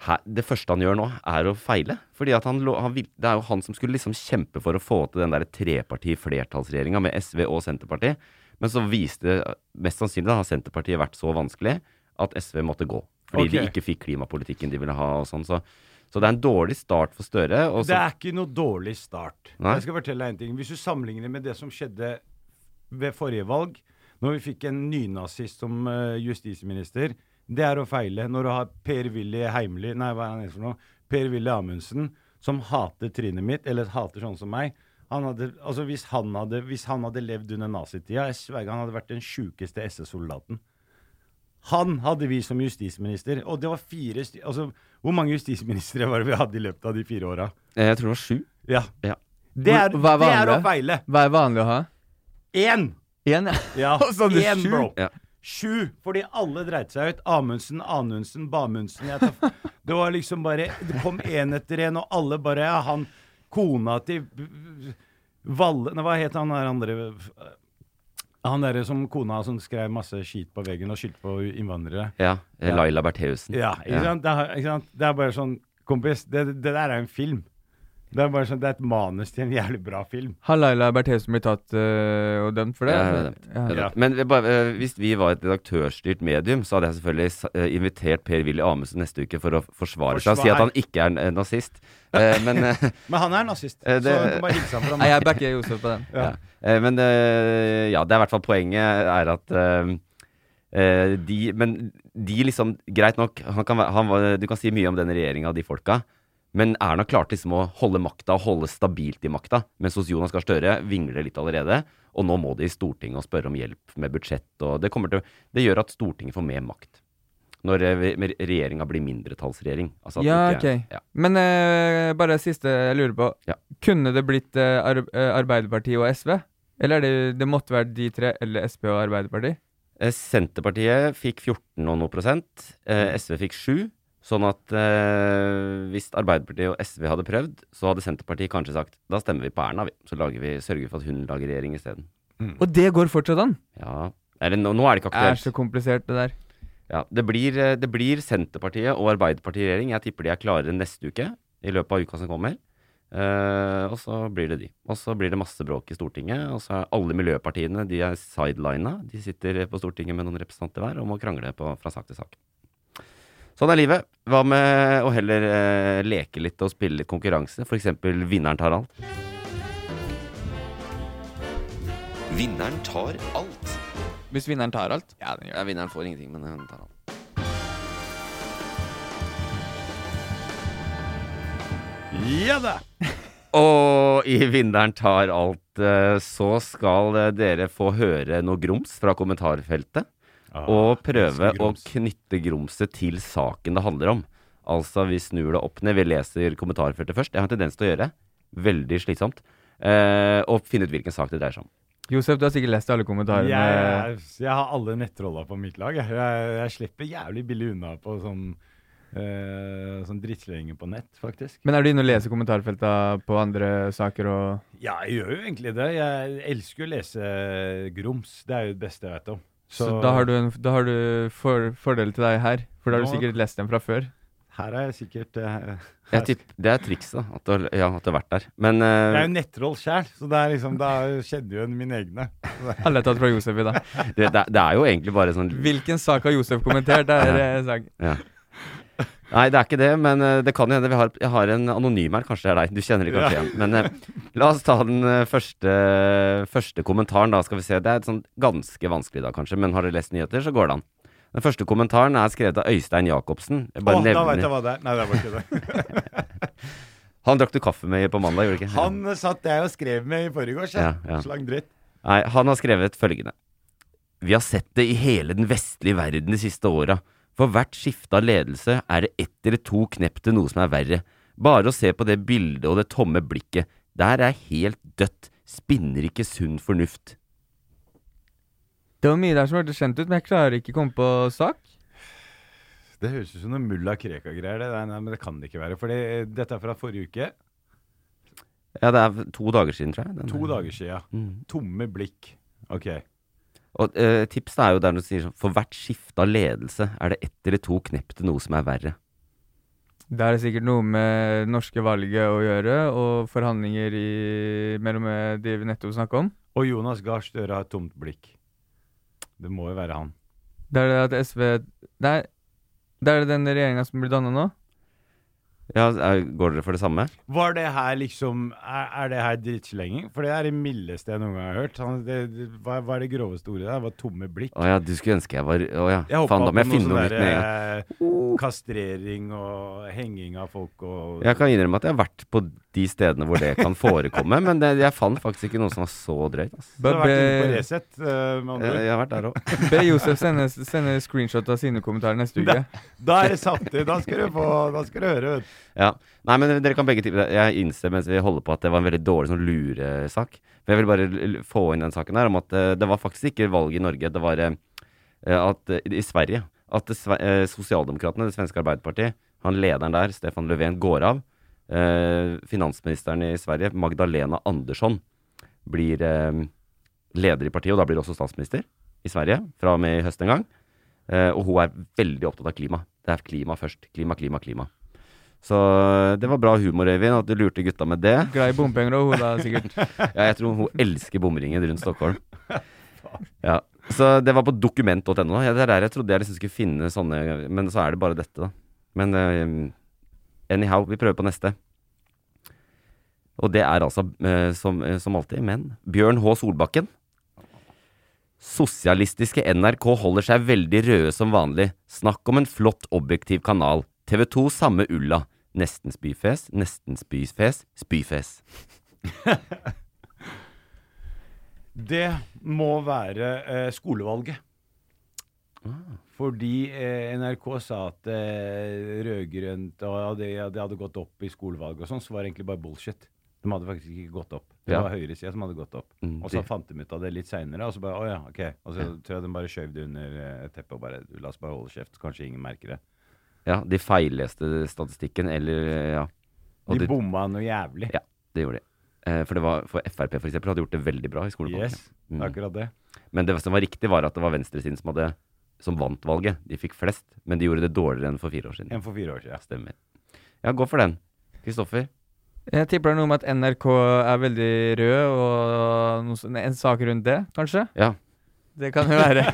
her, det første han gjør nå, er å feile. Fordi han, han Det er jo han som skulle liksom kjempe for å få til den der treparti-flertallsregjeringa med SV og Senterpartiet. Men så viste mest sannsynlig da, har Senterpartiet vært så vanskelig at SV måtte gå. Fordi de ikke fikk klimapolitikken de ville ha og sånn. Så, så det er en dårlig start for Støre. Det er ikke noe dårlig start. Nei. Jeg skal fortelle deg en ting. Hvis du sammenligner med det som skjedde ved forrige valg, når vi fikk en nynazist som eh, justisminister, det er å feile. Når du har Per-Willy Heimly Nei, hva er han for noe? Per-Willy Amundsen, som hater trynet mitt, eller hater sånn som meg. Han hadde, altså hvis, han hadde, hvis han hadde levd under nazitida, jeg sverger han hadde vært den sjukeste SS-soldaten. Han hadde vi som justisminister, og det var fire altså, Hvor mange justisministre var det vi hadde i løpet av de fire åra? Eh, jeg tror det var sju. Ja. Ja. Det er, Hva er det er å feile. Hva er vanlig å ha? Én! Én, ja. Ja, én, bro. Ja. Sju, fordi alle dreit seg ut. Amundsen, Anundsen, Bamundsen. Det var liksom bare Det kom én etter én, og alle bare Ja, han Kona til Valle Nei, hva het han der andre Han derre som kona som skrev masse skit på veggen og skyldte på innvandrere. Ja. Ja. Laila Bertheussen. Ja, ikke sant? Det, er, ikke sant? det er bare sånn Kompis, det, det der er en film. Det er bare sånn, det er et manus til en jævlig bra film. Har Laila Bertheussen blitt tatt øh, og dømt for det? Ja, er. Ja. Er Ja. Men vi bare, eh, hvis vi var et redaktørstyrt medium, så hadde jeg selvfølgelig eh, invitert Per-Willy Amundsen neste uke for å forsvare seg og si at han ikke er en nazist. Men, Men han er nazist, det- så du kan bare hilse ham fra meg. jeg backer Josef på den. ja. Men ja, det er i hvert fall poenget er at de Men de liksom Greit nok, han kan, han, du kan si mye om den regjeringa og de folka. Men Erna klarte liksom å holde makta og holde stabilt i makta. Mens hos Jonas Gahr Støre vingler det litt allerede. Og nå må de i Stortinget og spørre om hjelp med budsjett. Og det, til, det gjør at Stortinget får mer makt. Når eh, regjeringa blir mindretallsregjering. Altså Ja, ikke- ok. Ja. Men uh, bare siste jeg lurer på. Ja. Kunne det blitt uh, Ar Arbeiderpartiet og SV? Eller er det, det måtte være de tre, eller Sp og Arbeiderpartiet? Senterpartiet fikk 14 og noe prosent. Eh, SV fikk 7. Sånn at eh, hvis Arbeiderpartiet og SV hadde prøvd, så hadde Senterpartiet kanskje sagt da stemmer vi på Erna, vi. Så lager vi, sørger vi for at hun lager regjering isteden. Og det går fortsatt an! Ja. Eller nå, nå er det ikke Det er aktuelt. så komplisert, det der. Ja, det blir, eh, det blir Senterpartiet og Arbeiderpartiet i regjering. Jeg tipper de er klare neste uke, i løpet av uka som kommer. Eh, og så blir det de. Og så blir det masse bråk i Stortinget. Og så er alle miljøpartiene de er sidelina. De sitter på Stortinget med noen representanter hver og må krangle på, fra sak til sak. Sånn er livet. Hva med å heller eh, leke litt og spille litt konkurranse? F.eks. Vinneren tar alt. Vinneren tar alt. Hvis vinneren tar alt? Ja, den Ja, vinneren får ingenting, men den tar alt. Ja da! Og i Vinneren tar alt eh, så skal eh, dere få høre noe grums fra kommentarfeltet. Og prøve å knytte grumset til saken det handler om. Altså, vi snur det opp ned. Vi leser kommentarfeltet først. Jeg har en tendens til å gjøre det. Veldig slitsomt. Eh, og finne ut hvilken sak det dreier seg om. Josef, du har sikkert lest alle kommentarene. Jeg, jeg har alle nettrolla på mitt lag. Jeg, jeg, jeg slipper jævlig billig unna på sånn, uh, sånn drittslenging på nett, faktisk. Men er du inne og leser kommentarfelta på andre saker og Ja, jeg gjør jo egentlig det. Jeg elsker jo å lese grums. Det er jo det beste jeg vet om. Så, da har du, en, da har du for, fordel til deg her, for da har du sikkert lest dem fra før. Her er jeg sikkert eh, Jeg tipper, det er trikset. At du, har- ja, at du har vært der. Men uh, Jeg er jo nettroll sjæl, så det er liksom, da skjedde jo mine egne. Alle er tatt fra Josef i dag. det, det, det er jo egentlig bare sånn Hvilken sak har Josef kommentert? Det er ja. saken. ja. Nei, det er ikke det, men eh, det kan jo hende vi har, jeg har en anonym her. Kanskje det er deg. Du kjenner det kanskje igjen. Men eh, la oss ta den eh, første, første kommentaren, da. Skal vi se. Det er et sånn ganske vanskelig da, kanskje, men har du lest nyheter, så går det an. Den første kommentaren er skrevet av Øystein Jacobsen. Å, bare da veit jeg hva det er. Nei, det var ikke det. Han drakk du kaffe med på mandag, gjorde du ikke? Han satt jeg og skrev med i forgårs. Ja, Ja, ja. Slang dritt. Nei, han har skrevet følgende. Vi har sett det i hele den vestlige verden de siste åra. For hvert skifte av ledelse er det ett eller to knepp til noe som er verre. Bare å se på det bildet og det tomme blikket. Der er helt dødt. Spinner ikke sunn fornuft. Det var mye der som hørtes kjent ut, men jeg klarer ikke å komme på sak. Det høres ut som noe mulla Krekar-greier. det. Nei, nei, men det kan det ikke være. For dette er fra forrige uke. Ja, det er to dager siden, tror jeg. Den- To dager siden. Mm. Tomme blikk. Ok. Og eh, tipset er jo der du sier sånn For hvert skifte av ledelse er det ett eller to knepp til noe som er verre. Det er sikkert noe med det norske valget å gjøre, og forhandlinger i, mellom eh, de vi nettopp snakka om. Og Jonas Gahr Støre har et tomt blikk. Det må jo være han. Det er det at SV det er det den regjeringa som blir danna nå. Ja, er, Går dere for det samme? Var det her liksom Er, er det her drittslenging? For det er det mildeste jeg noen gang har hørt. Han, det, det, hva, hva er det groveste ordet der? Det var tomme blikk. Å ja, du skulle ønske jeg var Å ja. Jeg Faen, da må jeg finne noe nytt med en gang. sånn eh, kastrering og henging av folk og Jeg kan innrømme at jeg har vært på de stedene hvor det kan forekomme, men det, jeg fant faktisk ikke noe som var så drøyt. Altså. Du har vært inne på Resett, med andre Jeg, ord. jeg har vært der òg. be Josef sende, sende screenshot av sine kommentarer neste uke. Da er det satt i. Da skal du få Da skal du høre. vet du. Ja. Nei, men dere kan begge tippe det. Jeg innser mens vi holder på at det var en veldig dårlig sånn luresak. Men jeg vil bare få inn den saken her om at eh, det var faktisk ikke valg i Norge. Det var eh, at i Sverige at Sosialdemokratene, det svenske Arbeiderpartiet, han lederen der, Stefan Löfven, går av. Eh, finansministeren i Sverige, Magdalena Andersson, blir eh, leder i partiet, og da blir også statsminister i Sverige fra og med i høst en gang. Eh, og hun er veldig opptatt av klima. Det er klima først. Klima, klima, klima. Så det var bra humor, Øyvind, at du lurte gutta med det. Glad i bompenger og hun da, sikkert. Ja, jeg tror hun elsker bomringen rundt Stockholm. Ja, Så det var på dokument.no. Ja, det er der jeg trodde jeg liksom skulle finne sånne Men så er det bare dette, da. Men anyhow, vi prøver på neste. Og det er altså, eh, som, eh, som alltid, men Bjørn H. Solbakken. Sosialistiske NRK holder seg veldig røde som vanlig. Snakk om en flott, objektiv kanal. TV 2 samme ulla. Nesten spyfes, nesten spyfes, spyfes. Det må være eh, skolevalget. Fordi eh, NRK sa at eh, rød-grønt og det, det hadde gått opp i skolevalget og sånn, så var det egentlig bare bullshit. De hadde faktisk ikke gått opp. Det Ja. var høyresida som hadde gått opp. Mm, Og så fant de ut av det litt seinere, og så bare å ja, ok. Og så tror jeg de bare skjøv det under eh, teppet og bare la oss bare holde kjeft, kanskje ingen merker det. Ja, de feilleste statistikken, eller ja. Og De det, bomma noe jævlig. Ja, det gjorde de. Eh, for det var, for Frp for eksempel hadde gjort det veldig bra i skolevalget. Yes, det er akkurat det. Men det som var riktig, var at det var venstresiden som, hadde, som vant valget. De fikk flest, men de gjorde det dårligere enn for fire år siden. Enn for fire år siden. Stemmer. Ja, gå for den. Kristoffer? Jeg tipper det er noe med at NRK er veldig rød, og noe, sånn- en sak rundt det, kanskje? Ja. Det kan jo være.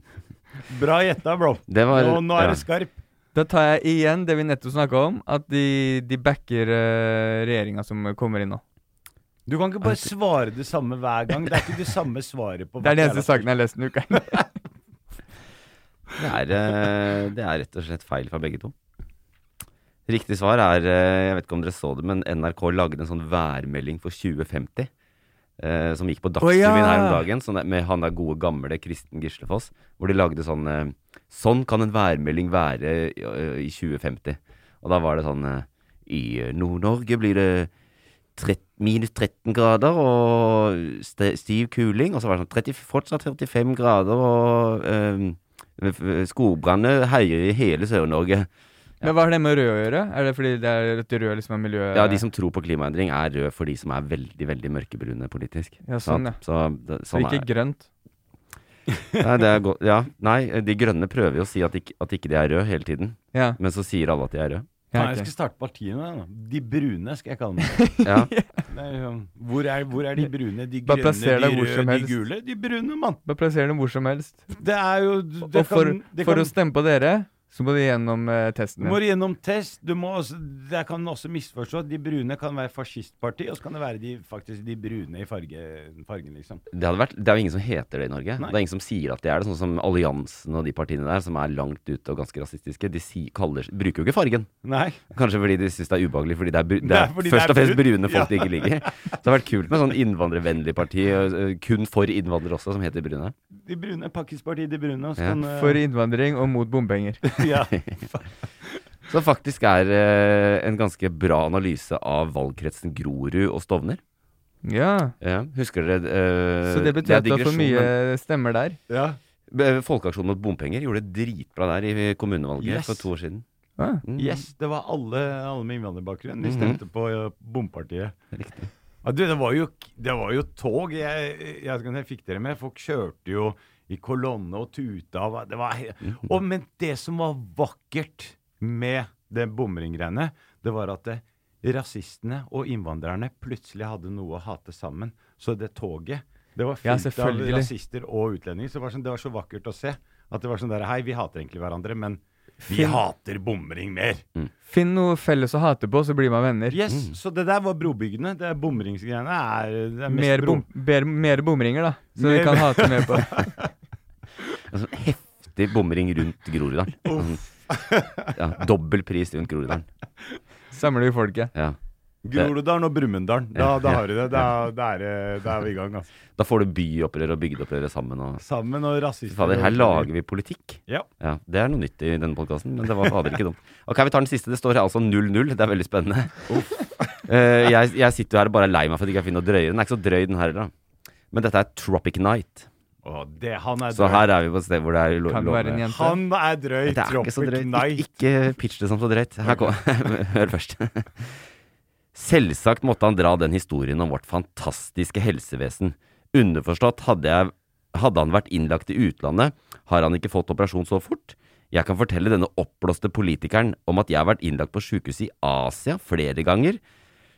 Bra gjetta, bro. Det var, Nå, nå er ja. det skarp. Da tar jeg igjen det vi nettopp snakka om, at de, de backer uh, regjeringa som kommer inn nå. Du kan ikke bare svare det samme hver gang. Det er ikke det samme svaret på Det er den eneste saken jeg har lest denne uka. Det er, eh, det er rett og slett feil fra begge to. Riktig svar er eh, Jeg vet ikke om dere så det, men NRK lagde en sånn værmelding for 2050. eh, som gikk på Dagsrevyen ja! her om dagen, sånn med han der gode gamle Kristen Gislefoss. Hvor de lagde sånn eh, Sånn kan en værmelding være i 2050. Og da var det sånn eh, I Nord-Norge blir det trett- minus 13 grader og st stiv kuling. Og så var det sånn 30, fortsatt 45 grader og Skogbranner herjer i hele Sør-Norge. Men hva har det med rød å gjøre? Er det fordi det er et rød liksom er miljø... Ja, de som tror på klimaendring, er rød for de som er veldig veldig mørkebrune politisk. Ja, sånn, ja. Så, det, sånn ikke er grønt? Nei, det er godt. Ja, nei, de grønne prøver jo å si at ikke, at ikke de er røde hele tiden. Ja. Men så sier alle at de er røde. Faen. Jeg skal starte partiet med. De brune skal jeg kalle dem. Ja. Sånn, hvor, er, hvor er de brune? De grønne, de røde, de gule? De brune, mann. Bare plasser dem hvor som helst. Det er jo det og for, kan, det for kan, å stemme på dere, så må du gjennom eh, testen Du må gjennom test. Du må også, det kan også misforstå. De brune kan være fascistparti, og så kan det være de, faktisk de brune i farge, fargen, liksom. Det, hadde vært, det er jo ingen som heter det i Norge. Nei. Det er ingen som sier at de er det. Sånn som Alliansen og de partiene der, som er langt ute og ganske rasistiske. De si, kaller, bruker jo ikke fargen. Nei. Kanskje fordi de syns det er ubehagelig, fordi det er, bru- det Det er, det først er og fremst brune folk Ja. de ikke liker. Så det har vært kult med sånn innvandrervennlig parti, kun for innvandrere også, som heter Brune. De brune, Pakkispartiet De brune. Ja. kan, eh, For innvandring og mot bompenger. ja. Som faktisk er eh, en ganske bra analyse av valgkretsen Grorud og Stovner. Ja. Ja, husker dere eh, Så det betyr at du har for mye stemmer der? ja. Folkeaksjonen mot bompenger gjorde det dritbra der i kommunevalget Yes. for to år siden. Ah. Mm, Yes, det var alle, alle med innvandrerbakgrunn. De Mhm. stemte på uh, bompartiet. Riktig. Ja, du, det var jo, det var jo tog. Jeg, jeg, jeg, jeg fikk dere med. Folk kjørte jo i kolonne og tuta. og Det var, Mhm. og, men det som var vakkert med det bomringgreiene, det var at det, rasistene og innvandrerne plutselig hadde noe å hate sammen. Så det toget det var Ja, av rasister og utlendinger. Så det var, sånn, det var så vakkert å se. At det var sånn der Hei, vi hater egentlig hverandre, men vi Finn- hater bomring mer. Finn noe felles å hate på, så blir man venner. Yes, Så det der var brobyggene. Det er bomringsgreiene er, det er mest Mer, bro- bom, ber, mer bomringer, da. Så Mer- vi kan hate mer på. Sånn heftig bomring rundt Groruddalen. Sånn, ja, dobbel pris rundt Groruddalen. Samler vi folket. Ja. Groruddalen og Brumunddalen. Da, da har du det. Da, da, er, da er vi i gang. Altså. Da får du byopprør og bygdeopprør sammen. Og, Sammen og rasister. fader, her lager vi politikk. Ja. Ja, Det er noe nytt i denne podkasten, men det var fader ikke dumt. Ok, Vi tar den siste. Det står altså 0-0. Det er veldig spennende. Uh, jeg, jeg sitter jo her og bare er lei meg for at jeg ikke finner noe drøyere. Den er ikke så drøy, den her, da. Men dette er Tropic Night. Oh, det, han er Så her er vi på et sted hvor det er lov. Kan være en jente? Han er drøy. Er ikke Tropic Night. ikke pitch det som så drøyt. Her kom, Hør først. Selvsagt måtte han dra den historien om vårt fantastiske helsevesen. Underforstått, hadde, jeg, hadde han vært innlagt i utlandet, har han ikke fått operasjon så fort. Jeg kan fortelle denne oppblåste politikeren om at jeg har vært innlagt på sykehus i Asia flere ganger.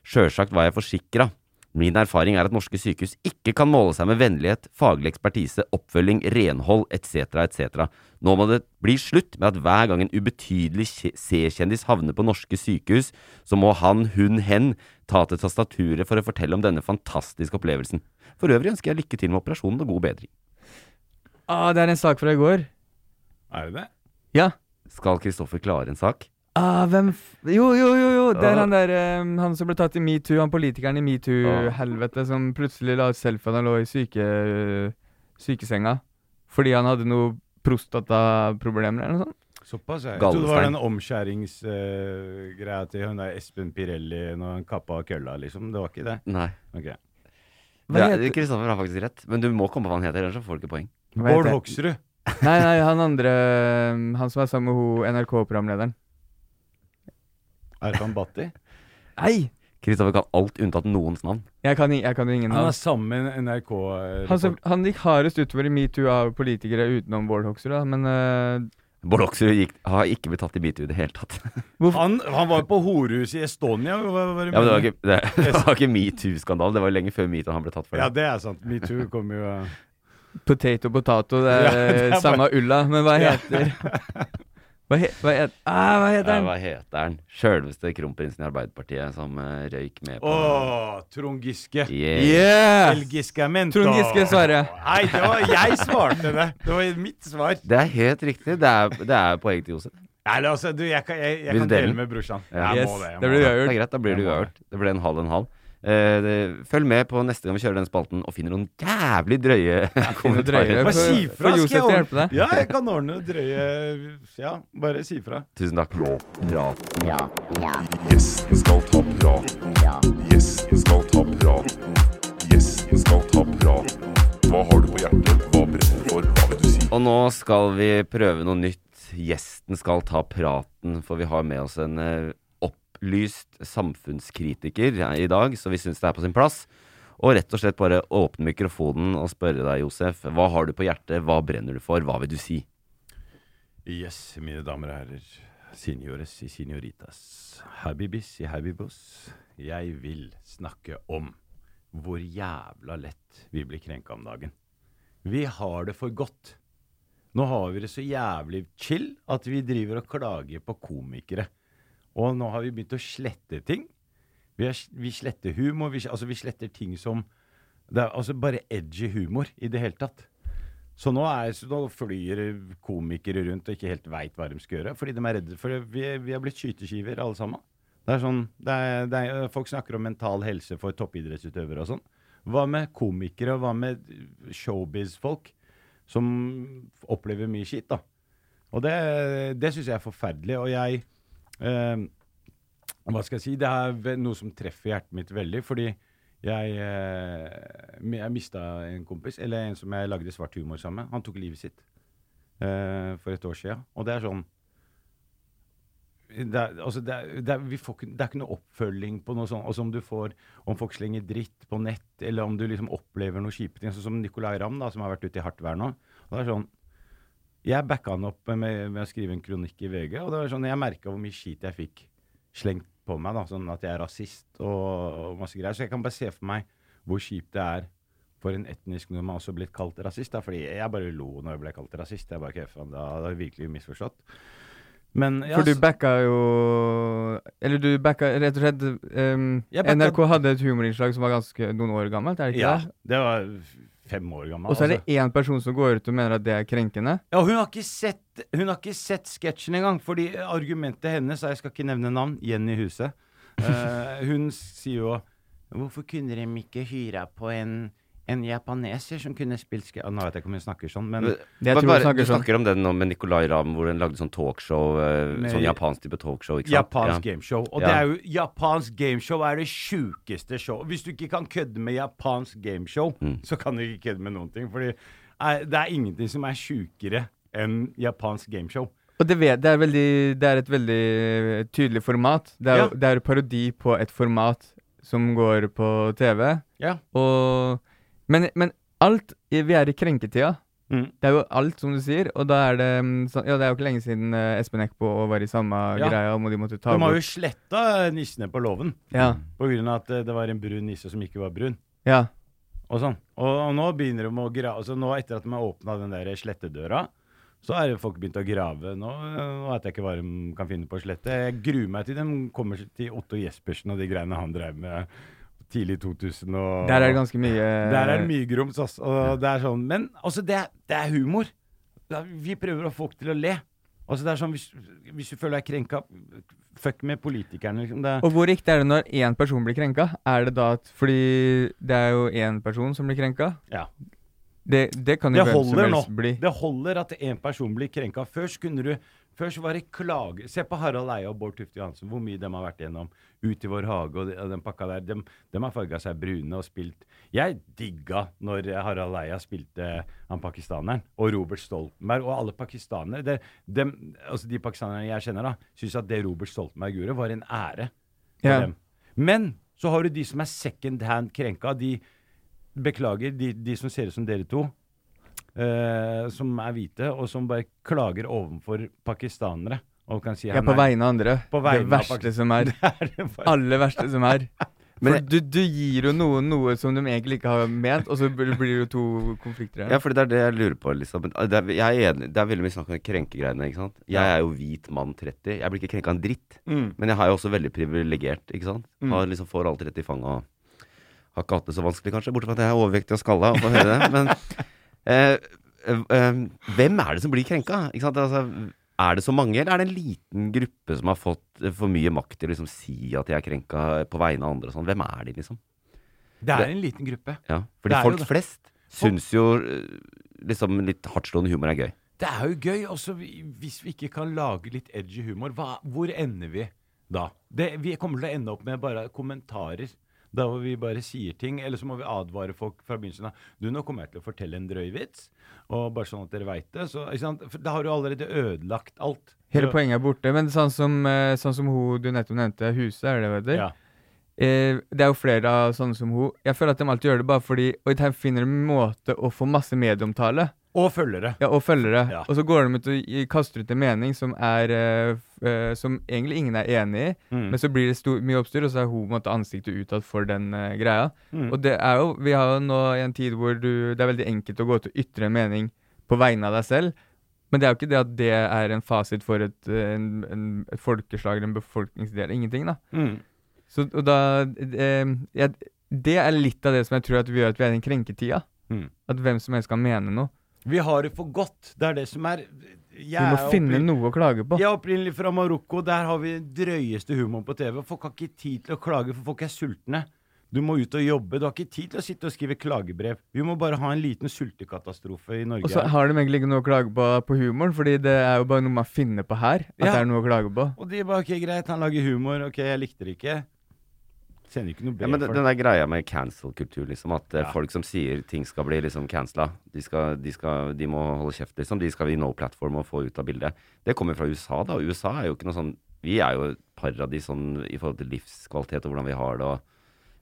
Sjølsagt var jeg forsikra. Min erfaring er at norske sykehus ikke kan måle seg med vennlighet, faglig ekspertise, oppfølging, renhold etc., etc. Nå må det bli slutt med at hver gang en ubetydelig C-kjendis havner på norske sykehus, så må han, hun, hen ta til tastaturet for å fortelle om denne fantastiske opplevelsen. For øvrig ønsker jeg lykke til med operasjonen og god bedring. Ah, det er en sak fra i går. Er det det? Ja. Skal Kristoffer klare en sak? Ah, hvem f Jo, jo, jo! jo Det er han der um, Han som ble tatt i metoo, han politikeren i metoo-helvete, som plutselig la ut selfie da han lå i syke, sykesenga fordi han hadde noe prostataproblemer eller noe sånt. Såpass, jeg. Jeg trodde det var den omskjæringsgreia til hun der Espen Pirelli når han kappa kølla, liksom. Det var ikke det? Nei. Okay. Er- Kristoffer har faktisk rett, men du må komme på hva han heter, ellers får du ikke poeng. Hva Bård Hoksrud. Nei, nei, han andre eh, Han som er sammen med ho NRK-programlederen. Arfan Bhatti. Nei! Kristoffer kan alt unntatt noens navn. Jeg kan, jeg kan ingen Han er sammen med NRK eh, Han, som, han gikk hardest utover i metoo av politikere utenom Bård Hoksrud, da, men uh, Bård Hoksrud har ikke blitt tatt i metoo i det hele tatt. han, han var på horehuset i Estonia. Var, hva Ja, men det var ikke, det, det var ikke metoo-skandalen. Det var jo lenge før metoo han ble tatt for det. Ja, det er sant. Metoo kom jo potato potato, det er, Ja, det er samme bare- ulla. Men hva Ja. heter Hva, he, hva, het, ah, hva heter Ja, den? hva heter han? Sjølveste kronprinsen i Arbeiderpartiet som uh, røyk med på Åh, Trond Giske. Yeah. Yes. El Giscamento. Trond Giske svarer. Nei, det var jeg svarte det. Det var mitt svar. Det er helt riktig. Det er, det er poeng til Josef. Nei, altså, du, jeg kan, jeg, jeg kan dele med brorsan. Ja. Jeg Yes, må det. Det det. Det er greit, da blir det Jeg uavgjort. Det ble en halv en halv. Eh, følg med på neste gang vi kjører den spalten og finner noen jævlig drøye kommentarer. Bare si fra, skal jeg ordne- hjelpe deg. Ja, jeg kan ordne drøye Ja, bare si fra. Tusen takk. Gjesten skal ta praten. Gjesten skal ta praten. Gjesten skal ta praten. Hva har du på hjertet? Hva brenner for? Hva vil du si? Og nå skal vi prøve noe nytt. Gjesten skal ta praten, for vi har med oss en eh, opplyst samfunnskritiker i dag, så vi syns det er på sin plass. Og rett og slett bare åpne mikrofonen og spørre deg, Josef, hva har du på hjertet, hva brenner du for, hva vil du si? Yes, mine damer og herrer. Signores i signoritas. Habibis i habibos. Jeg vil snakke om hvor jævla lett vi blir krenka om dagen. Vi har det for godt. Nå har vi det så jævlig chill at vi driver og klager på komikere. Og nå har vi begynt å slette ting. Vi, er, vi sletter humor. Vi, altså vi sletter ting som Det er altså bare edgy humor i det hele tatt. Så nå, er, så nå flyr komikere rundt og ikke helt veit hva de skal gjøre. Fordi de er redde for vi, vi er blitt skyteskiver, alle sammen. Det er sånn, det er, det er, Folk snakker om mental helse for toppidrettsutøvere og sånn. Hva med komikere, og hva med showbiz-folk som opplever mye skitt, da? Og det, det syns jeg er forferdelig. Og jeg Hva skal jeg si? Det er noe som treffer hjertet mitt veldig. Fordi jeg, eh, jeg mista en kompis, eller en som jeg lagde svart humor sammen med. Han tok livet sitt eh, for et år siden. Og det er sånn det er, altså det, er, det, er, får, det er ikke noe oppfølging på noe sånt. Altså om får Om folk slenger dritt på nett, eller om du liksom opplever noe kjipe ting. Sånn som Nicolay Ramm, som har vært ute i hardt vær nå. Og det er sånn Jeg backa han opp med, med å skrive en kronikk i VG, og det var sånn jeg merka hvor mye skit jeg fikk slengt på meg. da, Sånn at jeg er rasist og, og masse greier. Så jeg kan bare se for meg hvor kjipt det er for en etnisk nordmann også blitt kalt rasist. da, fordi jeg bare lo når jeg ble kalt rasist. Jeg bare faen, Da hadde jeg virkelig misforstått. Men ja, For du backa jo Eller du backa rett og slett um, backa- NRK hadde et humorinnslag som var ganske noen år gammelt, er det ikke ja, det? det var fem år gammel. Og så er det altså. én person som går ut og mener at det er krenkende. Ja, hun har ikke sett Hun har ikke sett sketsjen engang. Fordi argumentet hennes er Jeg skal ikke nevne navn. Jenny Huset. Uh, hun sier jo Hvorfor kunne de ikke hyra på en, en japaneser som kunne spilt. Nå vet jeg ikke om hun snakker sånn, men Jeg Bare- tror bare- snakker du sånn. snakker om den nå med Nicolay Ramm, hvor hun lagde sånn talkshow. eh, Med- sånn japansk type talkshow, ikke sant? Japansk Ja. gameshow. Og Ja. det er jo japansk gameshow er det sjukeste show. Hvis du ikke kan kødde med japansk gameshow, Mm. så kan du ikke kødde med noen ting. Fordi eh, det er ingenting som er sjukere enn japansk gameshow. Og det, vet, det, er veldig, det er et veldig eh, tydelig format. Det er, Ja. det er parodi på et format som går på TV. Ja. Og, men, men alt Vi er i krenketida. Mm. Det er jo alt, som du sier. Og da er det mm, sånn Ja, det er jo ikke lenge siden eh, Espen Eckbo var i samme Ja. greia, og de måtte ta De har jo sletta nissene på låven. Ja. På grunn av at eh, det var en brun nisse som ikke var brun. Ja. Og sånn. Og, og nå begynner de å grave altså Nå etter at de har åpna den der slettedøra, så er folk begynt å grave. Nå, nå vet jeg ikke hva de kan finne på å slette. Jeg gruer meg til de kommer til Otto Jespersen og de greiene han drev med tidlig 2000. Og, Der er det ganske mye Der er det mye grums, altså. Og det er sånn, men altså, det, det er humor. Vi prøver å få folk til å le. Altså, det er sånn, hvis, hvis du føler deg krenka, fuck med politikerne, liksom. Og hvor riktig er det når én person blir krenka? Er det da at Fordi det er jo én person som blir krenka. ja. Det, det kan jo Det hvem som helst nå. bli. Det holder at en person blir krenka. Først kunne du Først var det klage Se på Harald Eia og Bård Tufte Johansen, hvor mye de har vært igjennom. Ut i vår hage og, de, og den pakka der. De, de har farga seg brune og spilt Jeg digga når Harald Eia spilte han pakistaneren, og Robert Stoltenberg og alle pakistanere. Det, dem- altså de pakistanerne jeg kjenner, da, syns at det Robert Stoltenberg gjorde, var en ære for yeah. dem. Men så har du de som er second hand krenka. De Beklager, de, de som ser ut som dere to, Uh, som er hvite, og som bare klager overfor pakistanere. Og kan si Ja, på vegne av andre. På vegne det verste Pakistan. som er. Det er det. Aller verste som er. Men For du, du gir jo noen noe som de egentlig ikke har ment, og så blir det jo to konflikter her. Ja, for det er det jeg lurer på. liksom Det er, jeg er enig, det er veldig mye snakk om krenkegreiene. ikke sant? Jeg er jo hvit mann 30. Jeg blir ikke krenka en dritt. Mm. Men jeg er jo også veldig privilegert. ikke sant? Mm. Har liksom Får alt rett i fanget og har ikke hatt det så vanskelig, kanskje. Bortsett fra at jeg er overvektig og skalla og får høre det. Men eh, eh, eh, hvem er det som blir krenka? Ikke sant? Altså, er det så mange, eller er det en liten gruppe som har fått eh, for mye makt til å liksom si at de er krenka på vegne av andre og sånn? Hvem er de, liksom? Det er en liten gruppe. Ja, Fordi folk flest syns jo eh, liksom litt hardtslående humor er gøy. Det er jo gøy. Også hvis vi ikke kan lage litt edgy humor, hva, hvor ender vi da? Det, vi kommer til å ende opp med bare kommentarer. Da hvor vi bare sier ting, eller så må vi advare folk fra begynnelsen av. Du, nå kommer jeg til å fortelle en drøy vits, og bare sånn at dere veit det. Så, da har du allerede ødelagt alt. Hele poenget er borte. Men sånn som, eh, sånn som hun du nettopp nevnte, Huset, er det vet du? Ja. Eh, det er jo flere av sånne som hun. Jeg føler at de alltid gjør det bare fordi Og de finner en måte å få masse medieomtale. Og følgere. Ja, og følgere. Ja. Og så går de ut og kaster ut en mening som er uh, Som egentlig ingen er enig i, Mm. men så blir det stor, mye oppstyr, og så er hun på en måte ansiktet utad for den uh, greia. Mm. Og det er jo Vi har jo nå i en tid hvor du, det er veldig enkelt å gå ut og ytre en mening på vegne av deg selv. Men det er jo ikke det at det er en fasit for et, en, en, et folkeslag eller en befolkningsdel. Ingenting, da. Mm. Så, og da eh, jeg, Det er litt av det som jeg tror at vi gjør at vi er i den krenketida. Mm. At hvem som helst kan mene noe. Vi har det for godt. Det er det som er Vi må finne noe å klage på. Jeg er opprinnelig fra Marokko. Der har vi den drøyeste humoren på TV. Folk har ikke tid til å klage, for folk er sultne. Du må ut og jobbe. Du har ikke tid til å sitte og skrive klagebrev. Vi må bare ha en liten sultekatastrofe i Norge. Og så har de egentlig ikke noe å klage på på humoren, fordi det er jo bare noe man finner på her. At Ja. det er noe å klage på. Og de bare OK, greit, han lager humor. OK, jeg likte det ikke. Sender ikke noe Ja, men den, den der greia med cancel-kultur, liksom, at eh, Ja. folk som sier ting skal bli liksom cancela, de, de, de må holde kjeft, liksom. De skal i no platform og få ut av bildet. Det kommer fra USA, da. Og USA er jo ikke noe sånn Vi er jo et paradis sånn i forhold til livskvalitet og hvordan vi har det. Og,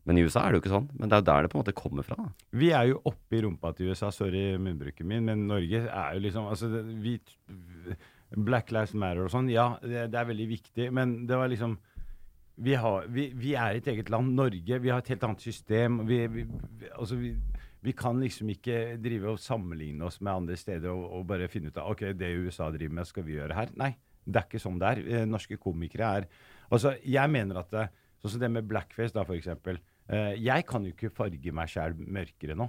men i USA er det jo ikke sånn. Men det er jo der det på en måte kommer fra. Da. Vi er jo oppe i rumpa til USA. Sorry munnbruken min, men Norge er jo liksom altså, vi, Black Lives Matter og sånn, ja, det, det er veldig viktig, men det var liksom vi, har, vi, vi er et eget land, Norge. Vi har et helt annet system. Vi, altså vi, kan liksom ikke drive og sammenligne oss med andre steder og, og bare finne ut av ok, det USA driver med, skal vi gjøre her. Nei, det er ikke sånn det er. Eh, norske komikere er Altså, jeg mener at Sånn som det med blackface, da, eksempel. Eh, jeg kan jo ikke farge meg sjæl mørkere nå.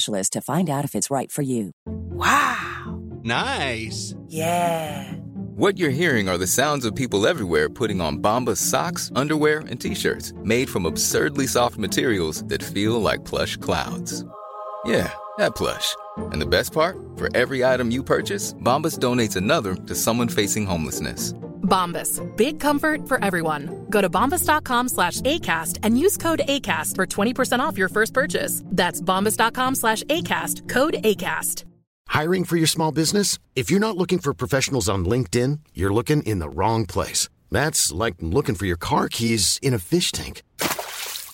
to find out if it's right for you. Wow! Nice. Yeah. What you're hearing are the sounds of people everywhere putting on Bombas socks, underwear, and t-shirts made from absurdly soft materials that feel like plush clouds. Yeah, that plush. And the best part? For every item you purchase, Bombas donates another to someone facing homelessness. Bombas. Big comfort for everyone. Go to bombas.com slash ACAST and use code ACAST for 20% off your first purchase. That's bombas.com slash ACAST. Code ACAST. Hiring for your small business? If you're not looking for professionals on LinkedIn, you're looking in the wrong place. That's like looking for your car keys in a fish tank.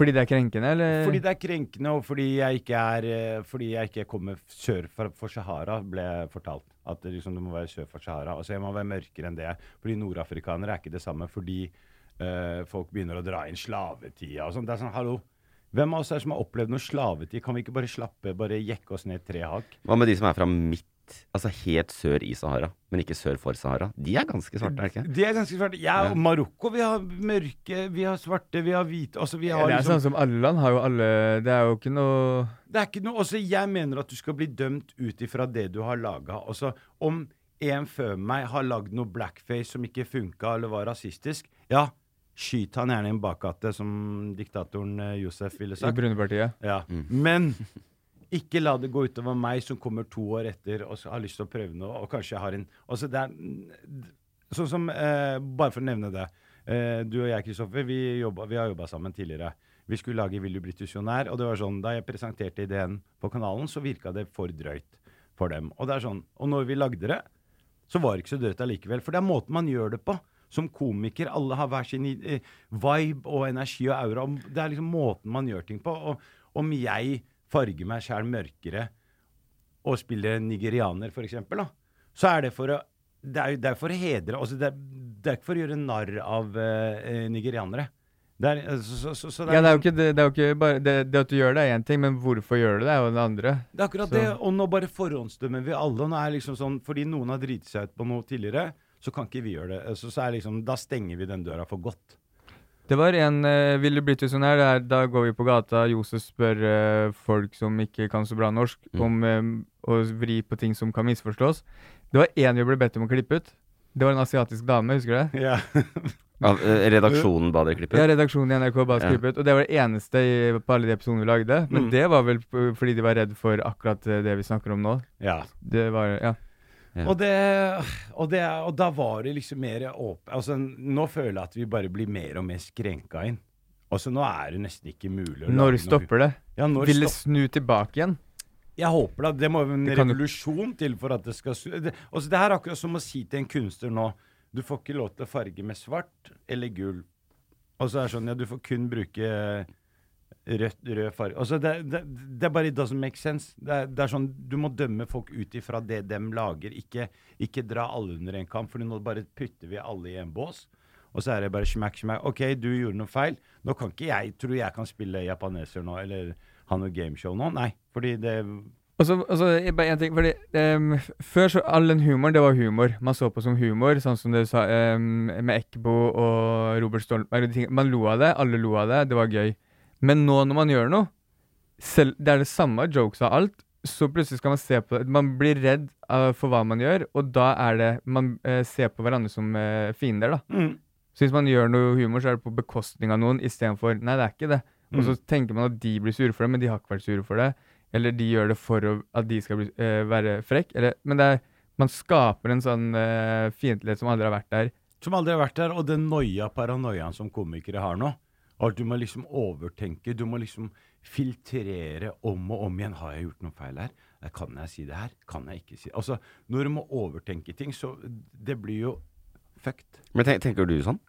Fordi det er krenkende, eller? fordi det er krenkende, og fordi jeg ikke er eh, Fordi jeg ikke kommer sør for, for Sahara, ble jeg fortalt. At det, liksom, du må være sør for Sahara. Altså jeg må være mørkere enn det. Fordi nordafrikanere er ikke det samme. Fordi eh, folk begynner å dra inn slavetida og sånn. Det er sånn, hallo. Hvem av oss er som har opplevd noe slavetid? Kan vi ikke bare slappe, bare jekke oss ned tre hakk? Hva med de som er fra midt, altså helt sør i Sahara, men ikke sør for Sahara? De er ganske svarte, er det ikke? De er ganske svarte. Ja, og Marokko, vi har mørke, vi har svarte, vi har hvite altså vi har det er liksom, sånn som alle land har jo alle Det er jo ikke noe Det er ikke noe også Jeg mener at du skal bli dømt ut ifra det du har laga. Altså, om en før meg har lagd noe blackface som ikke funka eller var rasistisk, ja, skyt han gjerne i en bakgate, som diktatoren eh, Josef ville sagt. I Brunepartiet. Ja. Men ikke la det gå utover meg som kommer to år etter og har lyst til å prøve noe, og kanskje har en altså det er, Sånn som eh, Bare for å nevne det. Eh, du og jeg, Kristoffer, vi, vi har jobba sammen tidligere. Vi skulle lage Vil du bli tusjonær, Og det var sånn, da jeg presenterte ideen på kanalen, så virka det for drøyt for dem. Og det er sånn, og når vi lagde det, så var det ikke så drøyt allikevel. For det er måten man gjør det på. Som komiker. Alle har hver sin vibe og energi og aura. Det er liksom måten man gjør ting på. Og om jeg farger meg sjæl mørkere og spille nigerianer, for eksempel, da, så er det for å det er, det er for å hedre altså det, er, det er ikke for å gjøre narr av uh, nigerianere. Det er, så, så, så, så, er, Ja, det er jo ikke, det, det jo ikke bare det, det at du gjør det, er én ting, men hvorfor gjør du det, er jo det andre. Det er akkurat det. Og nå bare forhåndsdømmer vi alle. Nå er liksom sånn, Fordi noen har driti seg ut på noe tidligere, så kan ikke vi gjøre det. Så, så er liksom, Da stenger vi den døra for godt. Det var en uh, Ville blitt her, der, da går vi på gata, Josef spør uh, folk som ikke kan så bra norsk, Mm. om eh, å vri på ting som kan misforstås. Det var én vi ble bedt om å klippe ut. Det var en asiatisk dame, husker du det? Ja. Av, eh, redaksjonen ba dere klippe ut? Ja, redaksjonen i NRK ba oss Ja. klippe ut. Og det var det eneste i, på alle de episodene vi lagde. Men Mm. det var vel fordi de var redd for akkurat eh, det vi snakker om nå. Ja. Det var Ja. Og, det, og, det, og da var det liksom mer åpent altså, Nå føler jeg at vi bare blir mer og mer skrenka inn. Altså, nå er det nesten ikke mulig å Når stopper det? Ja, når Vil det snu tilbake igjen? Jeg håper det. Det må jo en revolusjon til for at det skal snu. det, altså, det er akkurat som å si til en kunstner nå Du får ikke lov til å farge med svart eller gull. Og så er det sånn Ja, du får kun bruke rødt, rød farge. Altså, det, det, det er bare It doesn't make sense. Det er, det er sånn Du må dømme folk ut ifra det de lager. Ikke, ikke dra alle under en kamp, for nå bare putter vi alle i en bås. Og så er det bare smack, smack. OK, du gjorde noe feil. Nå kan ikke jeg Tror du jeg kan spille japaneser nå, eller ha noe gameshow nå? Nei. Fordi det Og så, og så er bare en ting, fordi um, Før så all den humoren, det var humor. Man så på som humor, sånn som du sa um, med Ekbo og Robert Stoltenberg. Man lo av det, alle lo av det, det var gøy. Men nå når man gjør noe, selv, det er det samme jokes av alt, så plutselig skal man se på det. Man blir redd uh, for hva man gjør, og da er det Man uh, ser på hverandre som uh, fiender, da. Mm. Så hvis man gjør noe humor, så er det på bekostning av noen istedenfor Nei, det er ikke det. Og så Mm. tenker man at de blir sure for det, men de har ikke vært sure for det. Eller de gjør det for å, at de skal bli, være frekk. Eller, men det er, man skaper en sånn fiendtlighet som aldri har vært der. Som aldri har vært der. Og den noia, paranoiaen som komikere har nå. Og at du må liksom overtenke. Du må liksom filtrere om og om igjen. Har jeg gjort noe feil her? Kan jeg si det her? Kan jeg ikke si det? Altså, når du må overtenke ting, så det blir jo fucked. Men ten, tenker du sånn?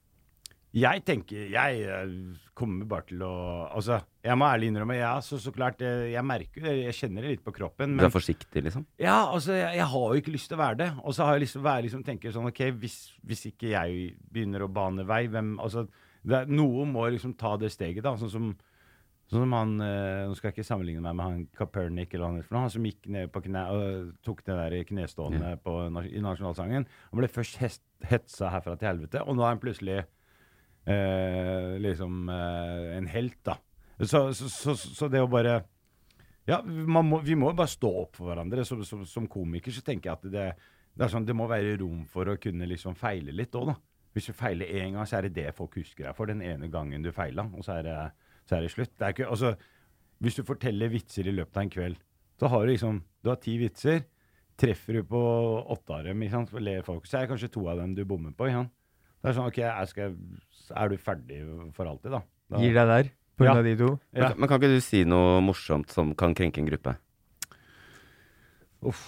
Jeg tenker Jeg eh, kommer bare til å Altså, jeg må ærlig innrømme, ja, så, så klart eh, Jeg merker det, jeg kjenner det litt på kroppen. Du er forsiktig, liksom? Ja, altså, jeg, jeg har jo ikke lyst til å være det. Og så har jeg lyst til å være liksom, tenke sånn OK, hvis, hvis ikke jeg begynner å bane vei, hvem Altså, det, er- noen må liksom ta det steget, da. Sånn som Sånn som han eh, Nå skal jeg ikke sammenligne meg med han Kapernik eller han. Han som gikk ned på kne og tok det der knestående på, i nasjonalsangen. Han ble først hest, hetsa herfra til helvete, og nå er han plutselig eh, liksom eh, en helt, da. Så, så, så, så det å bare Ja, man må, vi må jo bare stå opp for hverandre. Som, som, som komiker så tenker jeg at det, det, er sånn, det må være rom for å kunne liksom feile litt òg, da. Hvis du feiler én gang, så er det det folk husker deg for. Den ene gangen du feila, og så er det, så er det slutt. Det er ikke, altså, hvis du forteller vitser i løpet av en kveld, så har du liksom Du har ti vitser. Treffer du på åtte av dem, ikke sant, for ler folk, så er det kanskje to av dem du bommer på. Ikke sant? Det er sånn, ok, jeg skal, Er du ferdig for alltid, da? da Gir deg der, på grunn av de to? Ja. Men, men kan ikke du si noe morsomt som kan krenke en gruppe? Uff,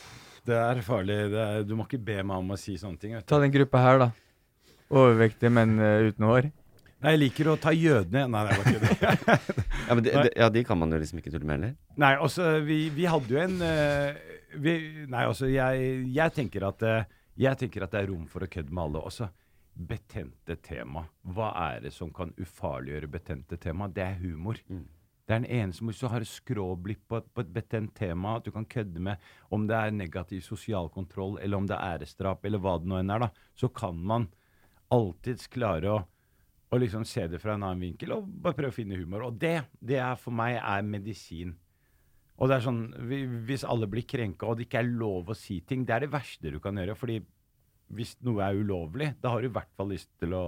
det er farlig. Det er, du må ikke be meg om å si sånne ting. Vet du. Ta den gruppa her, da. Overvektige menn uh, uten hår. Nei, jeg liker å ta jødene Nei, det var ikke det. Ja, men de, de, ja, de kan man jo liksom ikke tulle med heller. Nei, altså, vi, vi hadde jo en uh, vi, Nei, altså, jeg, jeg, tenker at, eh, jeg tenker at det er rom for å kødde med alle. Også betente tema. Hva er det som kan ufarliggjøre betente tema? Det er humor. Det er den eneste Hvis du har skråblikk på, på et betent tema at du kan kødde med, om det er negativ sosial kontroll, eller om det er æresdrap, eller hva det nå enn er, da, så kan man alltids klare å, å liksom se det fra en annen vinkel og bare prøve å finne humor. Og det, det er for meg er medisin. Og det er sånn, Hvis alle blir krenka og det ikke er lov å si ting, det er det verste du kan gjøre. fordi hvis noe er ulovlig, da har du i hvert fall lyst til å,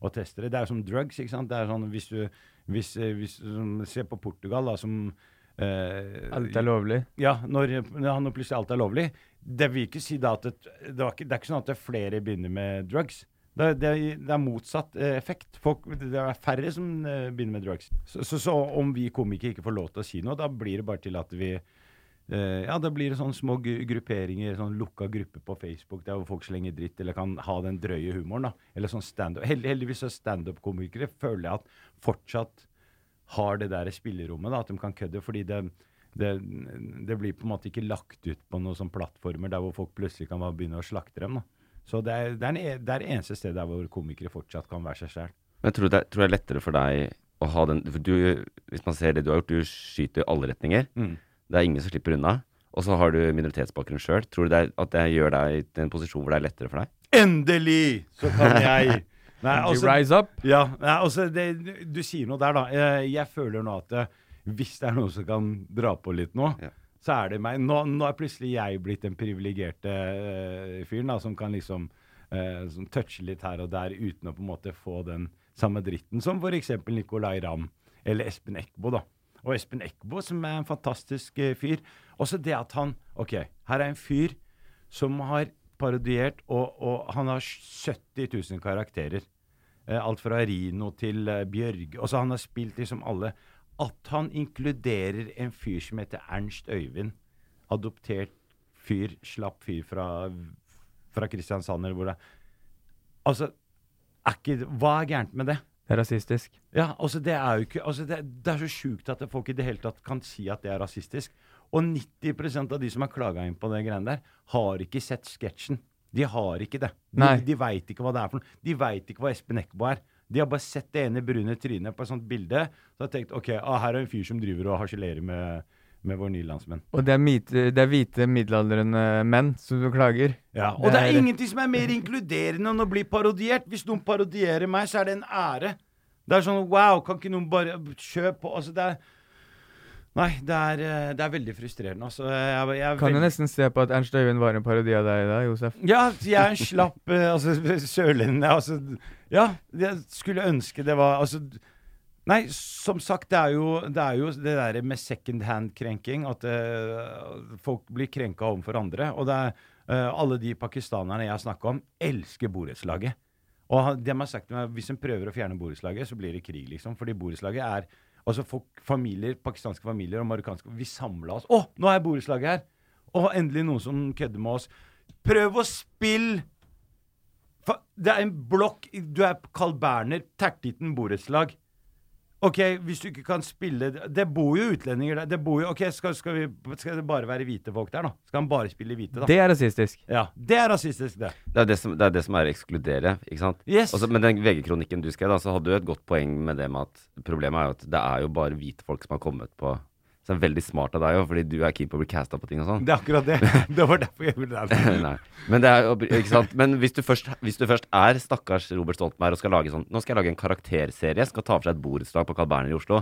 å teste det. Det er som drugs. ikke sant? Det er sånn, Hvis du hvis, eh, hvis, Se på Portugal, da, som eh, Alt er lovlig. Ja, når, når plutselig alt er lovlig. Det vil ikke si da at det, det, ikke, det er ikke sånn at det er flere begynner med drugs. Det, det, det er motsatt eh, effekt. Folk, det er færre som eh, begynner med drugs. Så, så, så om vi komikere ikke får lov til å si noe, da blir det bare til at vi eh, ja, da blir det sånne små grupperinger, sånn lukka grupper på Facebook der hvor folk slenger dritt eller kan ha den drøye humoren. da. Eller sånn stand-up. Held, heldigvis så standup-komikere føler jeg at fortsatt har det der spillerommet, da, at de kan kødde. Fordi det, det, det blir på en måte ikke lagt ut på noen sånne plattformer der hvor folk plutselig kan begynne å slakte dem. da. Så det er det, er, en, e- det er eneste stedet der hvor komikere fortsatt kan være seg sjæl. Men jeg tror det, tror det er lettere for deg å ha den for du, Hvis man ser det du har gjort, du skyter i alle retninger. Mm. Det er ingen som slipper unna. Og så har du minoritetsbakgrunn sjøl. Tror du det er, at det gjør deg til en posisjon hvor det er lettere for deg? Endelig så kan jeg Nei, altså, rise up. Ja, nei, altså det, Du sier noe der, da. Jeg, jeg føler nå at eh, hvis det er noen som kan dra på litt nå, så er det meg. Nå, nå er plutselig jeg blitt den privilegerte uh, fyren som kan liksom uh, som touche litt her og der uten å på en måte få den samme dritten som f.eks. Nicolay Ramm eller Espen Eckbo. da. Og Espen Eckbo, som er en fantastisk uh, fyr. Også det at han OK, her er en fyr som har parodiert, og, og han har 70 000 karakterer. Alt fra Rino til Bjørge. Altså han har spilt liksom alle. At han inkluderer en fyr som heter Ernst Øyvind, adoptert fyr, slapp fyr fra, fra Kristiansand eller hvor det er. Altså, er ikke, hva er gærent med det? Det er rasistisk. Ja, altså det er jo ikke altså det, det er så sjukt at folk i det hele tatt kan si at det er rasistisk. Og 90% av de som har klaga inn på det greiene der, har ikke sett sketsjen. De har ikke det. De, Nei. de veit ikke hva det er for noe. De veit ikke hva Espen Eckbo er. De har bare sett det ene brune trynet på et sånt bilde. Så har tenkt ok, ah, her er en fyr som driver og harselerer med, med vår nye landsmenn. Og det er, mite, det er hvite middelaldrende menn som klager. Ja, og det er ingenting som er mer inkluderende enn å bli parodiert. Hvis noen parodierer meg, så er det en ære. Det er sånn wow, kan ikke noen bare kjøpe på Altså, det er Nei, det er, eh, det er veldig frustrerende. Altså, jeg, jeg er Kan jo nesten se på at Ernst Øyvind var en parodi av deg da, Josef. Ja, jeg er en slapp eh, altså, sørlending. Altså, ja, jeg skulle ønske det var altså, Nei, som sagt, det er jo det, det der med second hand-krenking. At uh, folk blir krenka overfor andre. Og er uh, alle de pakistanerne jeg har snakka om, elsker borettslaget. Og de har sagt til meg hvis en prøver å fjerne borettslaget, så blir det krig, liksom. Fordi borettslaget er Altså folk, familier, pakistanske familier og marokkanske Vi samla oss. Å, nå er borettslaget her! Å, endelig noen som kødder med oss. Prøv å spille Det er en blokk Du er Carl Berner, Tertitten borettslag. Ok, hvis du ikke kan spille Det bor jo utlendinger der. Det bor jo, ok, skal, skal, vi, skal det bare være hvite folk der, da? Skal han bare spille hvite, da? Det er rasistisk. Ja, det er rasistisk, det. Det er det som, det er, det som er å ekskludere, ikke sant? Yes. Også, men den VG-kronikken du skrev, da, så hadde du et godt poeng med det med at problemet er jo at det er jo bare hvite folk som har kommet på Så det er veldig smart av deg òg, fordi du er keen på å bli casta på ting og sånn. Det er akkurat det. Det var derfor jeg ville det. Nei. Men, det er, ikke sant? Men hvis, du først, hvis du først er stakkars Robert Stoltenberg og skal lage sånn Nå skal jeg lage en karakterserie, skal ta for seg et borettslag på Carl Berner i Oslo.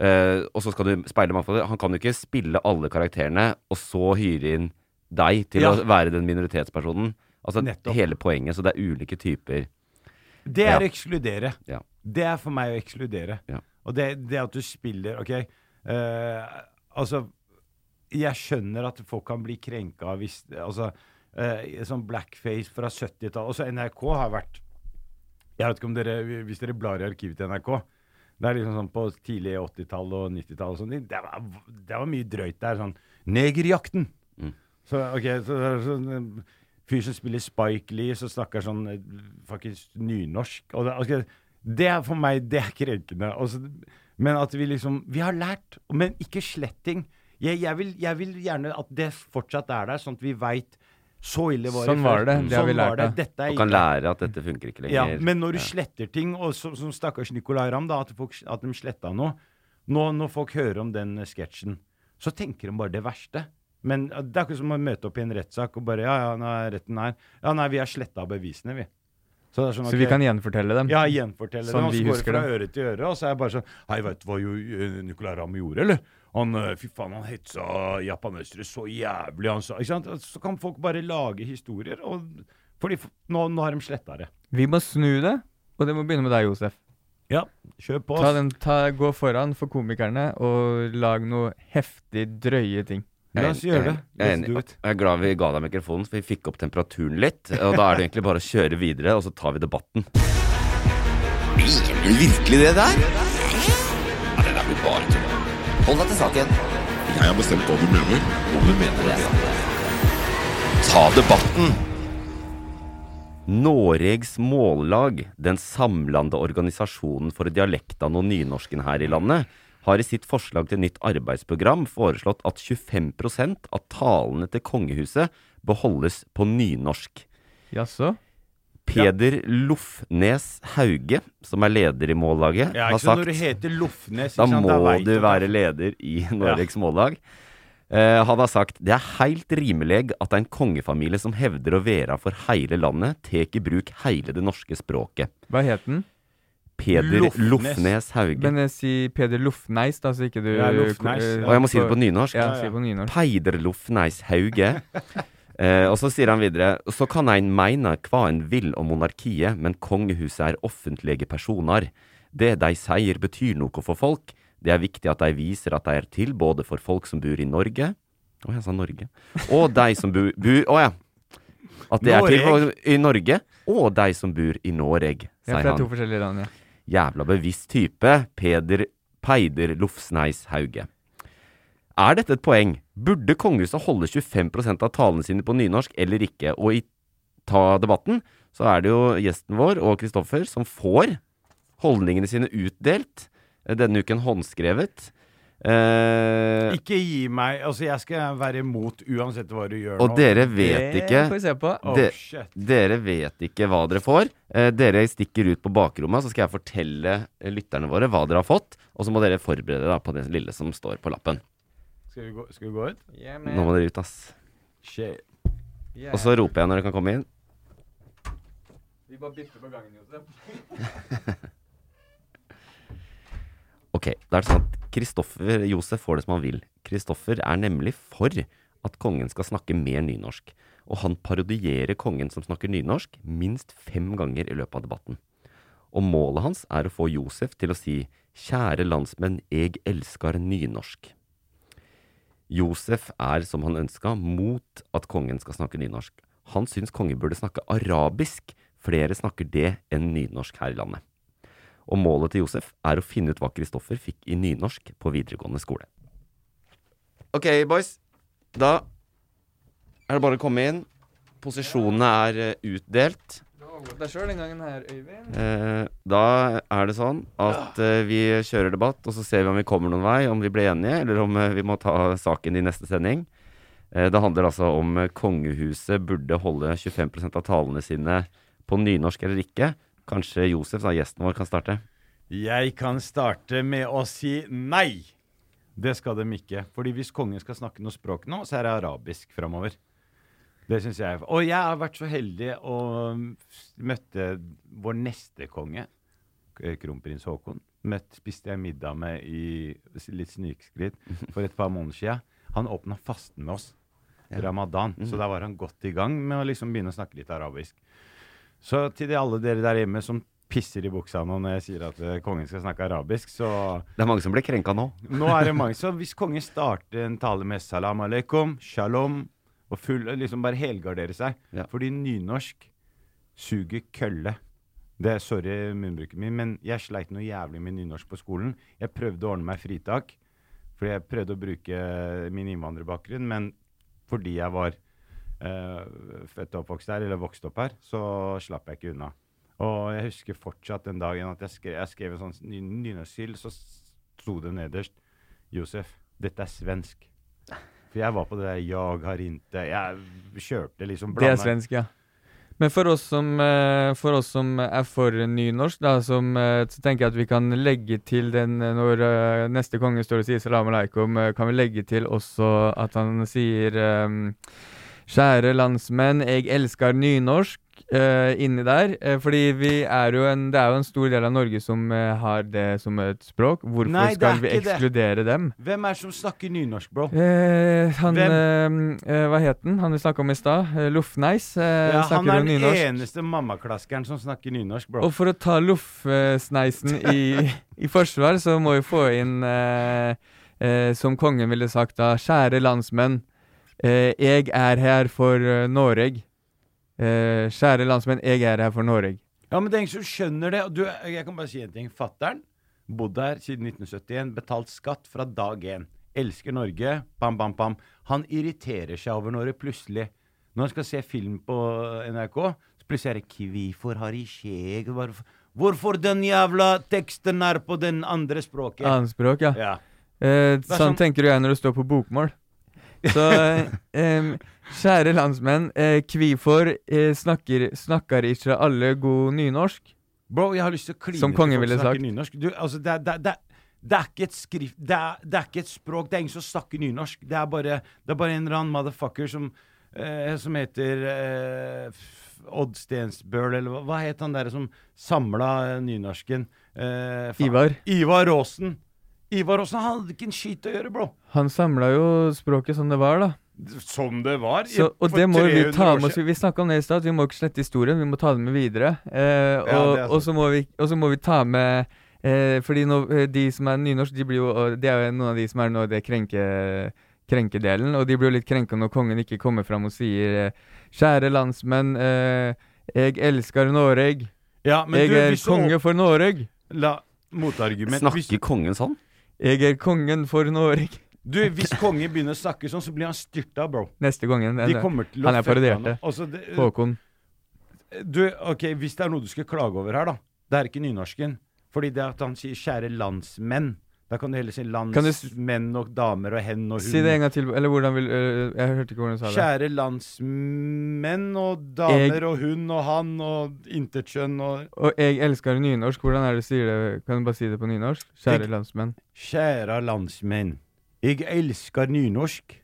Uh, og så skal du speile mangfoldet. Han kan jo ikke spille alle karakterene og så hyre inn deg til Ja. å være den minoritetspersonen. Altså Nettopp. hele poenget. Så det er ulike typer Det er Ja. å ekskludere. Ja. Det er for meg å ekskludere. Ja. Og det, det at du spiller Ok, eh, altså Jeg skjønner at folk kan bli krenka hvis Altså, uh, sånn blackface fra 70-tallet Altså, NRK har vært Jeg vet ikke om dere Hvis dere blar i arkivet til NRK det er liksom sånn på tidlig 80-tall og 90-tall og sånn. Det, var- det var mye drøyt der. Sånn Negerjakten. Mm. Så ok, så, så, sånn eh, Fyr som spiller Spike Lee, som snakker sånn faktisk nynorsk. Og det, okay, det er for meg det er krenkende. Og så- men at vi liksom Vi har lært, men ikke sletting. Jeg, jeg, vil, jeg vil gjerne at det fortsatt er der, sånn at vi veit så ille var det Sånn var det, det har vi Sånn lært det. Dette er Og kan ikke- lære at dette funker ikke lenger. ja, men når du Ja. sletter ting, og som, som stakkars Nicolay Ramm, da, at, folk, at de sletta noe nå, Når folk hører om den sketsjen, så tenker de bare det verste. Men eh, det er ikke som å møte opp i en rettssak og bare Ja, ja, nå er retten her. Ja, nei, vi har sletta bevisene, vi. Så, det sånn, Så vi kan gjenfortelle dem? Ja, gjenfortelle Sånn dem. Og så går det fra øre til øre, og så er jeg bare sånn Hei, veit du hva Nicolai eh, Nicolay Ramm gjorde, eller? Han, eh, Fy faen, han hetsa japanesere så jævlig, han sa Ikke sant? Så kan folk bare lage historier, og fordi nå, nå har de sletta det. Vi må snu det, og det må begynne med deg, Josef. Ja, kjør på. Ta den, ta, gå foran for komikerne og lag noe heftig drøye ting. La oss gjøre det. Jeg er it. Jeg er glad vi ga deg mikrofonen, for vi fikk opp temperaturen litt. Og da er det egentlig bare å kjøre videre, og så tar vi debatten. Mener du virkelig det der? Ja, det der blir bare tull. Hold deg til saken. Jeg har bestemt hva du mener. Om du mener det. Ta debatten. Noregs Mållag, den samlande organisasjonen for dialektene og nynorsken her i landet, har i sitt forslag til nytt arbeidsprogram foreslått at 25% av talene til kongehuset beholdes på nynorsk. Jaså? Peder Lofnes Hauge, som er leder i Mållaget, Ja, har sagt når du heter Lofnes, Da ikke sant, må du være leder i Noregs Mållag. Uh, han har sagt det er heilt rimeleg at en kongefamilie som hevder å være for hele landet, tek i bruk hele det norske språket. Hva het den? Peder Lofnes, Hauge. Men jeg sier Peder Lofneis, da, så ikke du Ja, Lofneis, ja. Og jeg må si det på nynorsk. Ja, si på nynorsk. Peider Lofneis Hauge. Eh, og så sier han videre Så kan ein meine hva en vil om monarkiet, men kongehuset er offentlige personer. Det de sier betyr noe for folk. Det er viktig at de viser at de er til både for folk som bor i Norge Å, jeg sa Norge. Og de som bor bu- Å ja. At det er til for i Norge, og de som bor i Noreg, Ja, for det er to forskjellige land, ja. Jævla bevisst type. Peder Peider Lofsneis Hauge. Er dette et poeng? Burde kongehuset holde 25% av talene sine på nynorsk eller ikke? Og i ta debatten så er det jo gjesten vår og Kristoffer som får holdningene sine utdelt. eh, Denne uken håndskrevet. Eh, Ikke gi meg Altså, jeg skal være imot uansett hva du gjør og nå. dere vet Det ikke får vi se på. Oh, de, shit. Dere vet ikke hva dere får. Eh, dere stikker ut på bakrommet, så skal jeg fortelle eh, lytterne våre hva dere har fått. Og så må dere forberede dere på det lille som står på lappen. Skal vi gå, skal vi gå ut? Yeah, Nå må dere ut, ass. Shit. Yeah. Og så roper jeg når dere kan komme inn. Vi bare bytter på gangen, Josef. Ok, da er det sånn at Kristoffer Josef får det som han vil. Kristoffer er nemlig for at kongen skal snakke mer nynorsk. Og han parodierer kongen som snakker nynorsk, minst fem ganger i løpet av debatten. Og målet hans er å få Josef til å si 'Kjære landsmenn, eg elskar nynorsk'. Josef er, som han ønska, mot at kongen skal snakke nynorsk. Han syns kongen burde snakke arabisk. Flere snakker det enn nynorsk her i landet. Og målet til Josef er å finne ut hva Kristoffer fikk i nynorsk på videregående skole. Ok, boys. Da er det bare å komme inn. Posisjonene er eh, utdelt. her, Eh, da er det sånn at eh, vi kjører debatt, og så ser vi om vi kommer noen vei, om vi blir enige, eller om eh, vi må ta saken i neste sending. Eh, det handler altså om eh, kongehuset burde holde 25% av talene sine på nynorsk eller ikke. Kanskje Josef, da, gjesten vår, kan starte? Jeg kan starte med å si nei. Det skal de ikke. Fordi hvis kongen skal snakke noe språk nå, så er det arabisk framover. Det syns jeg. Og jeg har vært så heldig å møtte vår neste konge, kronprins Haakon. Møtt, spiste jeg middag med i litt snikskritt for et par måneder siden. Han åpna fasten med oss. Ramadan. Så da var han godt i gang med å liksom begynne å snakke litt arabisk. Så til de alle dere der hjemme som pisser i buksa nå når jeg sier at eh, kongen skal snakke arabisk, så Det er mange som blir krenka nå. Nå er det mange. Så hvis kongen starter en tale med salam aleikum, shalom, og full, liksom bare helgardere seg Fordi nynorsk suger kølle. Det er Sorry munnbruken min, men jeg sleit noe jævlig med nynorsk på skolen. Jeg prøvde å ordne meg fritak, fordi jeg prøvde å bruke min innvandrerbakgrunn, men fordi jeg var eh, født og oppvokst her, eller vokst opp her, så slapp jeg ikke unna. Og jeg husker fortsatt den dagen at jeg skrev, jeg skrev en sånn ny- nynorsksil, så sto det nederst Josef, dette er svensk. For jeg var på det der 'jag har inte' Jeg kjørte liksom Det er svensk, ja. Men for oss som, eh, for oss som er for nynorsk, da, som, eh, så tenker jeg at vi kan legge til den eh, når neste konge står og sier salam aleikum, kan vi legge til også at han sier eh, Kjære landsmenn, jeg elsker nynorsk uh, inni der. Uh, fordi vi er jo en, det er jo en stor del av Norge som uh, har det som et språk. Hvorfor Nei, skal vi ekskludere det. dem? Hvem er det som snakker nynorsk, bro? Han Hva het han? Han vi snakka om i stad? Eh, Loffneis eh, Ja, han er den eneste mammaklaskeren som snakker nynorsk, bro. Og for å ta Loffsneisen i, i forsvar, så må vi få inn, som kongen ville sagt da, kjære landsmenn, jeg er her for Norge. Eh, kjære landsmenn, jeg er her for Norge. Ja, men det er ingen som skjønner det. Du, jeg kan bare si en ting. Fattern bodde her siden 1971, betalt skatt fra dag én. Elsker Norge. Bam, bam, bam. Han irriterer seg over Norge plutselig Når han skal se film på NRK, så plutselig er det 'Kvifor har i skjeg Hvorfor, den jævla teksten er på den andre språket?' Annet språk, ja. Ja. Eh, sånn sånn- tenker jeg når du står på bokmål. Så um, kjære landsmenn, eh, hvorfor eh, snakker, snakker ikke alle god nynorsk? Bro, jeg har lyst til å kline Som kongen ville sagt. Nynorsk. Du, altså, det, er- det, er- det, er- det er ikke et skrift det er, det er ikke et språk. Det er ingen som snakker nynorsk. Det er bare, det er bare en eller annen motherfucker som, eh, som heter eh, f- Odd Stensbøl, eller hva, hva het han der som samla eh, nynorsken? Eh, faen. Ivar. Ivar Aasen. Ivar Aasen hadde ikke en skit å gjøre, bro. Han samla jo språket som det var, da. Som det var. i- Så, og det må vi ta med oss. Vi snakka om det i stad, vi må ikke slette historien, vi må ta den med videre. Eh, og, det er og, så må vi, og så må vi ta med eh, Fordi nå, eh, de som er nynorsk, de blir jo Det er jo noen av de som er nå det krenke, krenkedelen, og de blir jo litt krenka når kongen ikke kommer fram og sier eh, Kjære landsmenn, eh, jeg elsker Noreg. Ja, jeg du, er konge for Noreg. La motargument Snakker kongen sånn? Jeg er kongen for Norge. Du, Hvis kongen begynner å snakke sånn, så blir han styrta, bro. Neste gangen. De kommer til å han er fucke parodiert han det. opp. Altså, det- Håkon. Du, ok, Hvis det er noe du skal klage over her, da. Det er ikke nynorsken. Fordi det at han sier 'kjære landsmenn'. Da kan du heller si landsmenn og damer og hen og hun. Si det en gang til, eller hvordan vil øh, Jeg hørte ikke hvordan du sa det. Kjære landsmenn og damer Jeg- og hun og han og intetkjønn og Og jeg elsker nynorsk. Hvordan er det du sier det? Kan du bare si det på nynorsk? Kjære Jeg- landsmenn. Kjære landsmenn. Jeg elsker nynorsk.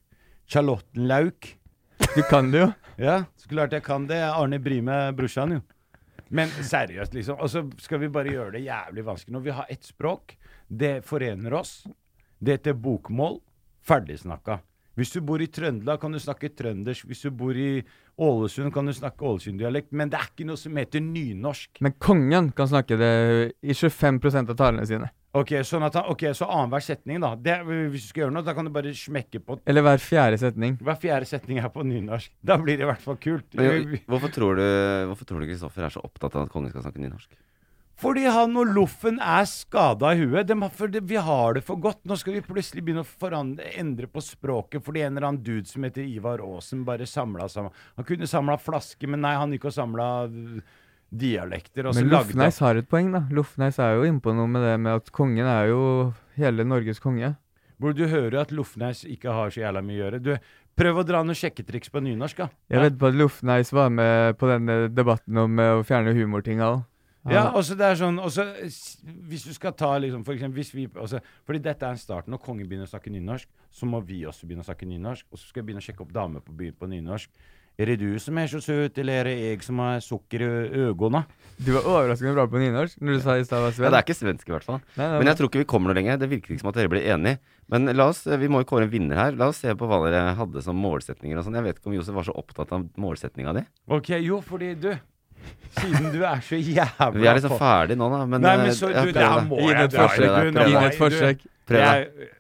Charlottenlauk. Du kan det jo. Ja, så klart jeg kan det. Arne Brime, brorsan, jo. Men seriøst, liksom. Og så skal vi bare gjøre det jævlig vanskelig. Når vi har ett språk, det forener oss. Det heter bokmål. Ferdigsnakka. Hvis du bor i Trøndelag, kan du snakke trøndersk. Hvis du bor i Ålesund, kan du snakke Ålesund-dialekt. Men det er ikke noe som heter nynorsk. Men kongen kan snakke det i 25% av talene sine. Ok, sånn at han, okay, så annenhver setning, da. Det, hvis du skal gjøre noe, da kan du bare smekke på Eller hver fjerde setning. Hver fjerde setning er på nynorsk. Da blir det i hvert fall kult. Men, hvorfor tror du Hvorfor tror du Kristoffer er så opptatt av at kongen skal snakke nynorsk? Fordi han og Loffen er skada i huet. De, det, vi har det for godt. Nå skal vi plutselig begynne å forandre, endre på språket fordi en eller annen dude som heter Ivar Aasen, bare samla sammen. Han kunne samla flasker, men nei, han gikk og samla dialekter. Og Men Lofneis har et poeng, da. Lofneis er jo innpå noe med det med at kongen er jo hele Norges konge. Hvor du hører at Lofneis ikke har så jævla mye å gjøre. Du, prøv å dra noen sjekketriks på nynorsk, da. Jeg vet på at Lofneis var med på denne debatten om eh, å fjerne humortinga òg. Ja, og så det er sånn også, Hvis du skal ta liksom for eksempel, hvis vi, også, Fordi dette er en start. Når kongen begynner å snakke nynorsk, så må vi også begynne å snakke nynorsk. Og så skal jeg begynne å sjekke opp damer på byen på nynorsk. Er det du som er så søt, eller er det jeg som har sukker i øynene? Du var overraskende bra på nynorsk når du sa i stad var Ja, det er ikke svensk i hvert fall. Nei, nei, Men jeg tror ikke vi kommer noe lenger. Det virker ikke som at dere blir enige. Men la oss, vi må jo kåre en vinner her. La oss se på hva dere hadde som målsetninger og sånn. Jeg vet ikke om Josef var så opptatt av målsetninga di. Ok, jo, fordi du Siden du er så jævla Vi er liksom ferdig nå, da. Men, Nei, men eh, så, du, det her må jeg et dra i. det. forsøk. Prøv det.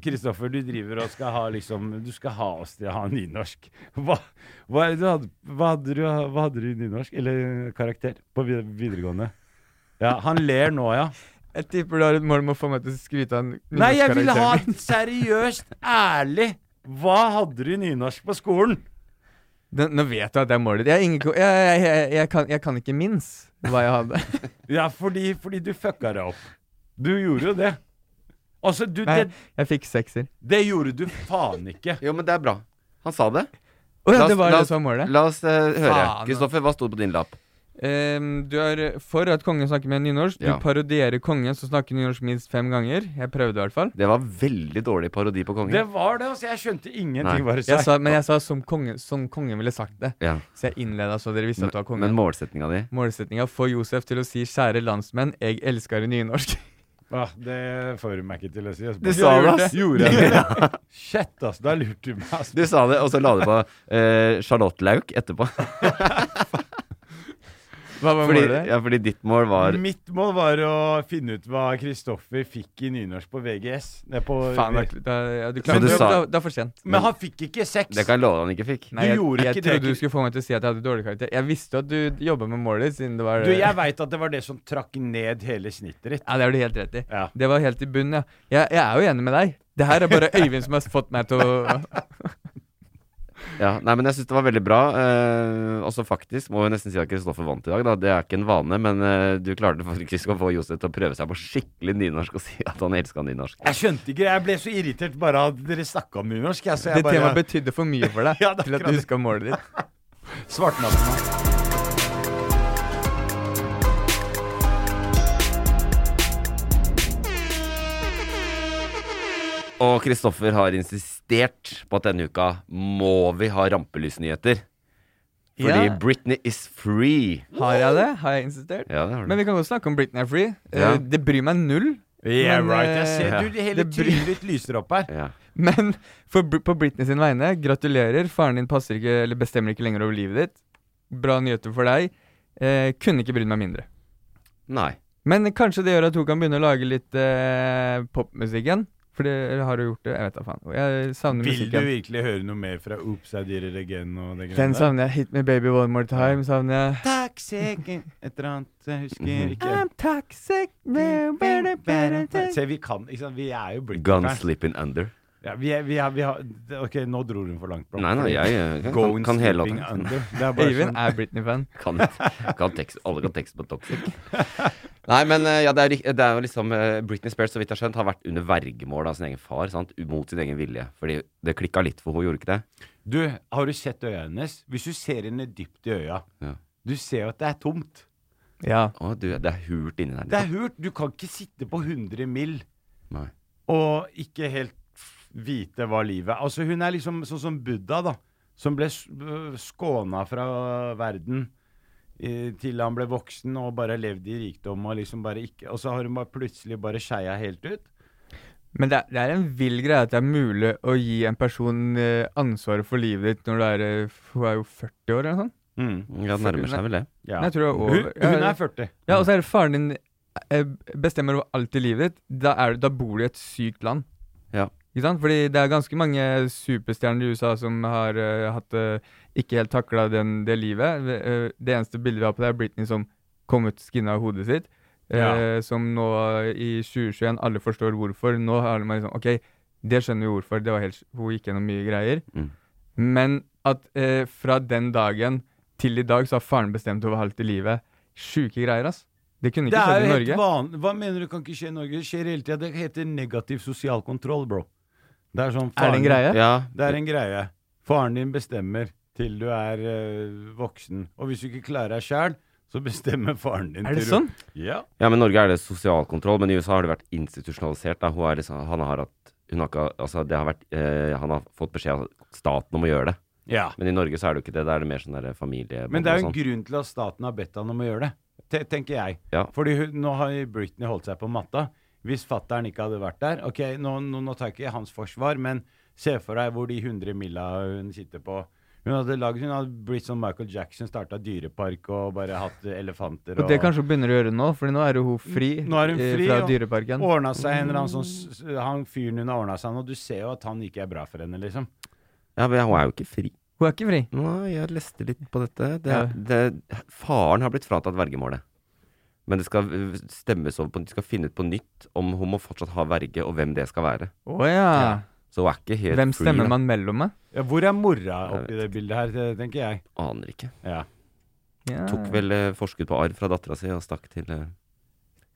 Kristoffer, du driver og skal ha liksom Du skal ha oss til å ha nynorsk. Hva, hva, du hadde, hva, hadde du, hva hadde du i nynorsk? Eller karakter på videregående? Ja, han ler nå, ja. Jeg tipper du har et mål om å få meg til å skryte av en Nei, jeg vil ha seriøst, ærlig Hva hadde du i nynorsk på skolen? Den, nå vet du at det er målet ditt. Jeg, jeg, jeg, jeg, jeg, kan, jeg kan ikke minnes hva jeg hadde. Ja, fordi, fordi du fucka deg opp. Du gjorde jo det. Altså, du Nei, det, jeg fikk sekser. det gjorde du faen ikke. Jo, men det er bra. Han sa det. Oh, ja, La oss- det var la det som var målet? La oss uh, høre. Kristoffer, hva sto det på din lapp? Ehm, du er for at kongen snakker med nynorsk. Du Ja. parodierer kongen som snakker nynorsk minst fem ganger. Jeg prøvde i hvert fall. Det var veldig dårlig parodi på kongen. Det var det, altså. Jeg skjønte ingenting Bare Jeg sa. men jeg sa som kongen, som kongen ville sagt det. Ja. Så jeg innleda så dere visste at det var kongen. Men målsetninga di? Målsettinga få Josef til å si 'kjære landsmenn, jeg elsker nynorsk'. Ah, det får du meg ikke til å si. Altså. Du sa det, ass. Gjorde jeg det? Shit, ass. Da lurte du meg. Altså. Du sa det, og så la du på eh, Charlotte-lauk etterpå. Hva var fordi, målet? ja, fordi ditt mål var Mitt mål var å finne ut hva Kristoffer fikk i nynorsk på VGS. Er på Faen, da, ja, du klarte du det. da for sent. Men han fikk ikke sex! Det kan jeg love han ikke fikk. Nei, Du jeg, gjorde jeg ikke det, trodde du skulle få meg til å si at jeg hadde dårlig karakter. Jeg visste at du jobba med målet ditt, siden det var Du, jeg veit at det var det som trakk ned hele snittet ditt. Ja, det har du helt rett i. Ja. Det var helt i bunnen, ja. Jeg, jeg er jo enig med deg. Det her er bare Øyvind som har fått meg til å Ja, nei, men jeg syns det var veldig bra. Eh, også faktisk må jeg nesten si at Kristoffer vant i dag. Da. Det er ikke en vane, men eh, du klarte faktisk å få Josef til å prøve seg på skikkelig nynorsk og si at han elska nynorsk. Jeg skjønte ikke, jeg ble så irritert bare av at dere snakka om nynorsk. Jeg, så jeg Det bare, temaet betydde for mye for deg Ja, det til at du huska målet ditt. Svartnavnet Og Kristoffer har insistert på at denne uka må vi ha rampelysnyheter. Fordi Ja. Britney is free. Har jeg det? Har jeg insistert? Ja, det har du. Men vi kan godt snakke om Britney er free. Ja. Uh, det bryr meg null. Yeah, Men, right. Jeg ser eh, du, hele det bryr- trynet ditt lyser opp her. Ja. Men for, på Britney sin vegne, gratulerer. Faren din passer ikke, eller bestemmer ikke lenger over livet ditt. Bra nyheter for deg. Eh, kunne ikke brydd meg mindre. Nei. Men kanskje det gjør at hun kan begynne å lage litt eh, popmusikk igjen. For det har du gjort det. Jeg vet da faen. Jeg savner Vil du virkelig høre noe mer fra Oops I Did It Again og det greiene Den savner jeg. Hit me baby one more time, savner jeg. Toxic Et eller annet, jeg husker ikke. I'm toxic. Se, vi kan, ikke sant, vi er jo Gun slipping under. Ja, vi er, vi er, vi har, ok, nå dro hun for langt. bro. Nei, nei, jeg kan, kan, hele låten. er Øyvind sånn, er Britney-fan. Kan, kan tekst, alle kan tekst på Toxic. Nei, men eh, ja, det er, det er jo liksom eh, Britney Spears, så vidt jeg har skjønt, har vært under vergemål av sin egen far. Sant? Mot sin egen vilje. Fordi det klikka litt for henne, gjorde ikke det? du, har du sett øya hennes? Hvis du ser henne dypt i øya, Ja. du ser jo at det er tomt. Ja. Å, du, det er hult inni der. Det er liksom. hult. Du kan ikke sitte på 100 mill. Nei. og ikke helt vite hva livet er. Altså, hun er liksom sånn som Buddha, da. Som ble skåna fra verden eh, til han ble voksen og bare levde i rikdom og liksom bare ikke Og så har hun bare plutselig bare skeia helt ut. Men det er, det er en vill greie at det er mulig å gi en person eh, ansvaret for livet ditt når du er eh, Hun er jo 40 år eller noe sånt. Ja, det nærmer seg vel det. Ja. Nei. Hun, hun er 40. Ja, og så er det faren din eh, bestemmer over alt i livet ditt. Da, er, da bor du i et sykt land. Ja. Ikke sant? Fordi det er ganske mange superstjerner i USA som har uh, hatt uh, ikke helt takla det livet. Det, eh, det eneste bildet vi har på det, er Britney som kom ut skinna av hodet sitt. eh, Ja. Som nå i 2021 alle forstår hvorfor. Nå har man liksom OK, det skjønner vi hvorfor. Det var helt, hun gikk gjennom mye greier. Mm. Men at fra den dagen til i dag så har faren bestemt over alt i livet. sjuke greier, ass. Det kunne ikke er skjedd i jo helt Norge. vanlig. Hva mener du kan ikke skje i Norge? Det skjer hele tida. Det heter negativ sosial kontroll, bro. Det er sånn Er det en greie? Ja. Det er en greie. Faren din bestemmer til du er eh, voksen. Og hvis du ikke klarer deg sjæl, så bestemmer faren din Er det sånn? Ja. Ja, men Norge er det sosial kontroll, men i USA har det vært institusjonalisert. Da. Hun er liksom, han har hatt hun har ikke, altså det har vært, eh, Han har fått beskjed av staten om å gjøre det. Ja. Men i Norge så er det jo ikke det. Da er det mer sånn der familie... Men det er jo en sånn. grunn til at staten har bedt han om å gjøre det. Tenker jeg. Ja. Fordi hun, nå har Britney holdt seg på matta. Hvis fattern ikke hadde vært der Ok, nå, nå, nå tar jeg ikke hans forsvar, men se for deg hvor de 100 milla hun sitter på. Hun hadde, laget, hun hadde blitt som Michael Jackson, starta dyrepark og bare hatt elefanter. Og det kanskje hun begynner å gjøre nå, Fordi nå er hun fri, Nå er hun eh, fri fra og dyreparken. Ordna seg en eller annen sånn Han fyren hun har ordna seg nå, du ser jo at han ikke er bra for henne, liksom. Ja, men hun er jo ikke fri. Hun er ikke fri. Nei, jeg leste litt på dette. Det, Ja. det, faren har blitt fratatt vergemålet. Men det skal stemmes over på De skal finne ut på nytt om hun må fortsatt ha verge, og hvem det skal være. Oh, ja. Så hun er ikke helt Hvem free, stemmer da. man mellom med? Ja, hvor er mora oppi det bildet her, det tenker jeg. Aner ikke. Ja. Ja. Tok vel eh, forskudd på arv fra dattera si og stakk til eh,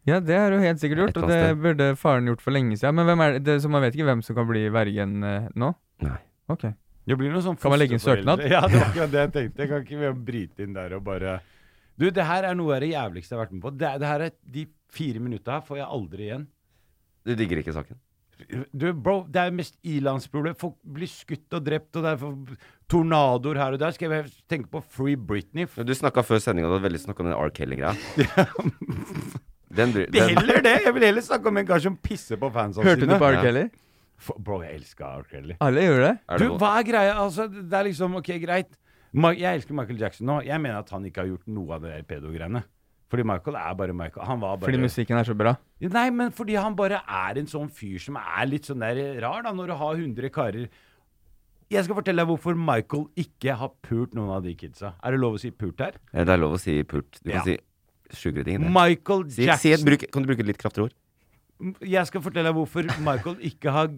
Ja, det har hun helt sikkert gjort, og det burde faren gjort for lenge siden. Men hvem er det, det, så man vet ikke hvem som kan bli vergen eh, nå? Nei. Ok. Det blir noe sånn Kan man legge inn søknad? Ja, det var akkurat det jeg tenkte. Jeg kan ikke vi bryte inn der og bare Du, det her er noe av det jævligste jeg har vært med på. Det, det her er De fire minutta her får jeg aldri igjen. Du digger ikke saken? Du, bro, det er mest ilandsproblem. Folk blir skutt og drept, og det er tornadoer her og der. Skal jeg tenke på Free Britney? Du snakka før sendinga, du hadde veldig snakka om den R. Kelly-greia. Heller det! Jeg vil heller snakke om en kar som pisser på fansene Hørte du på R. Kelly? Ja. bro, jeg elsker R. Kelly. Alle gjør det. Du, hva er greia? Altså, det er liksom OK, greit. Jeg elsker Michael Jackson nå. Jeg mener at han ikke har gjort noe av det der pedo-greiene. Fordi Michael er bare Michael. Han var bare Fordi musikken er så bra. Nei, men fordi han bare er en sånn fyr som er litt sånn der rar, da, når du har 100 karer. Jeg skal fortelle deg hvorfor Michael ikke har pult noen av de kidsa. Er det lov å si pult her? Ja, Det er lov å si pult. Du kan si sjukere ting. det. Michael Si, Jackson si et, bruk, kan du bruke et litt kraftigere ord? Jeg skal fortelle deg hvorfor Michael ikke har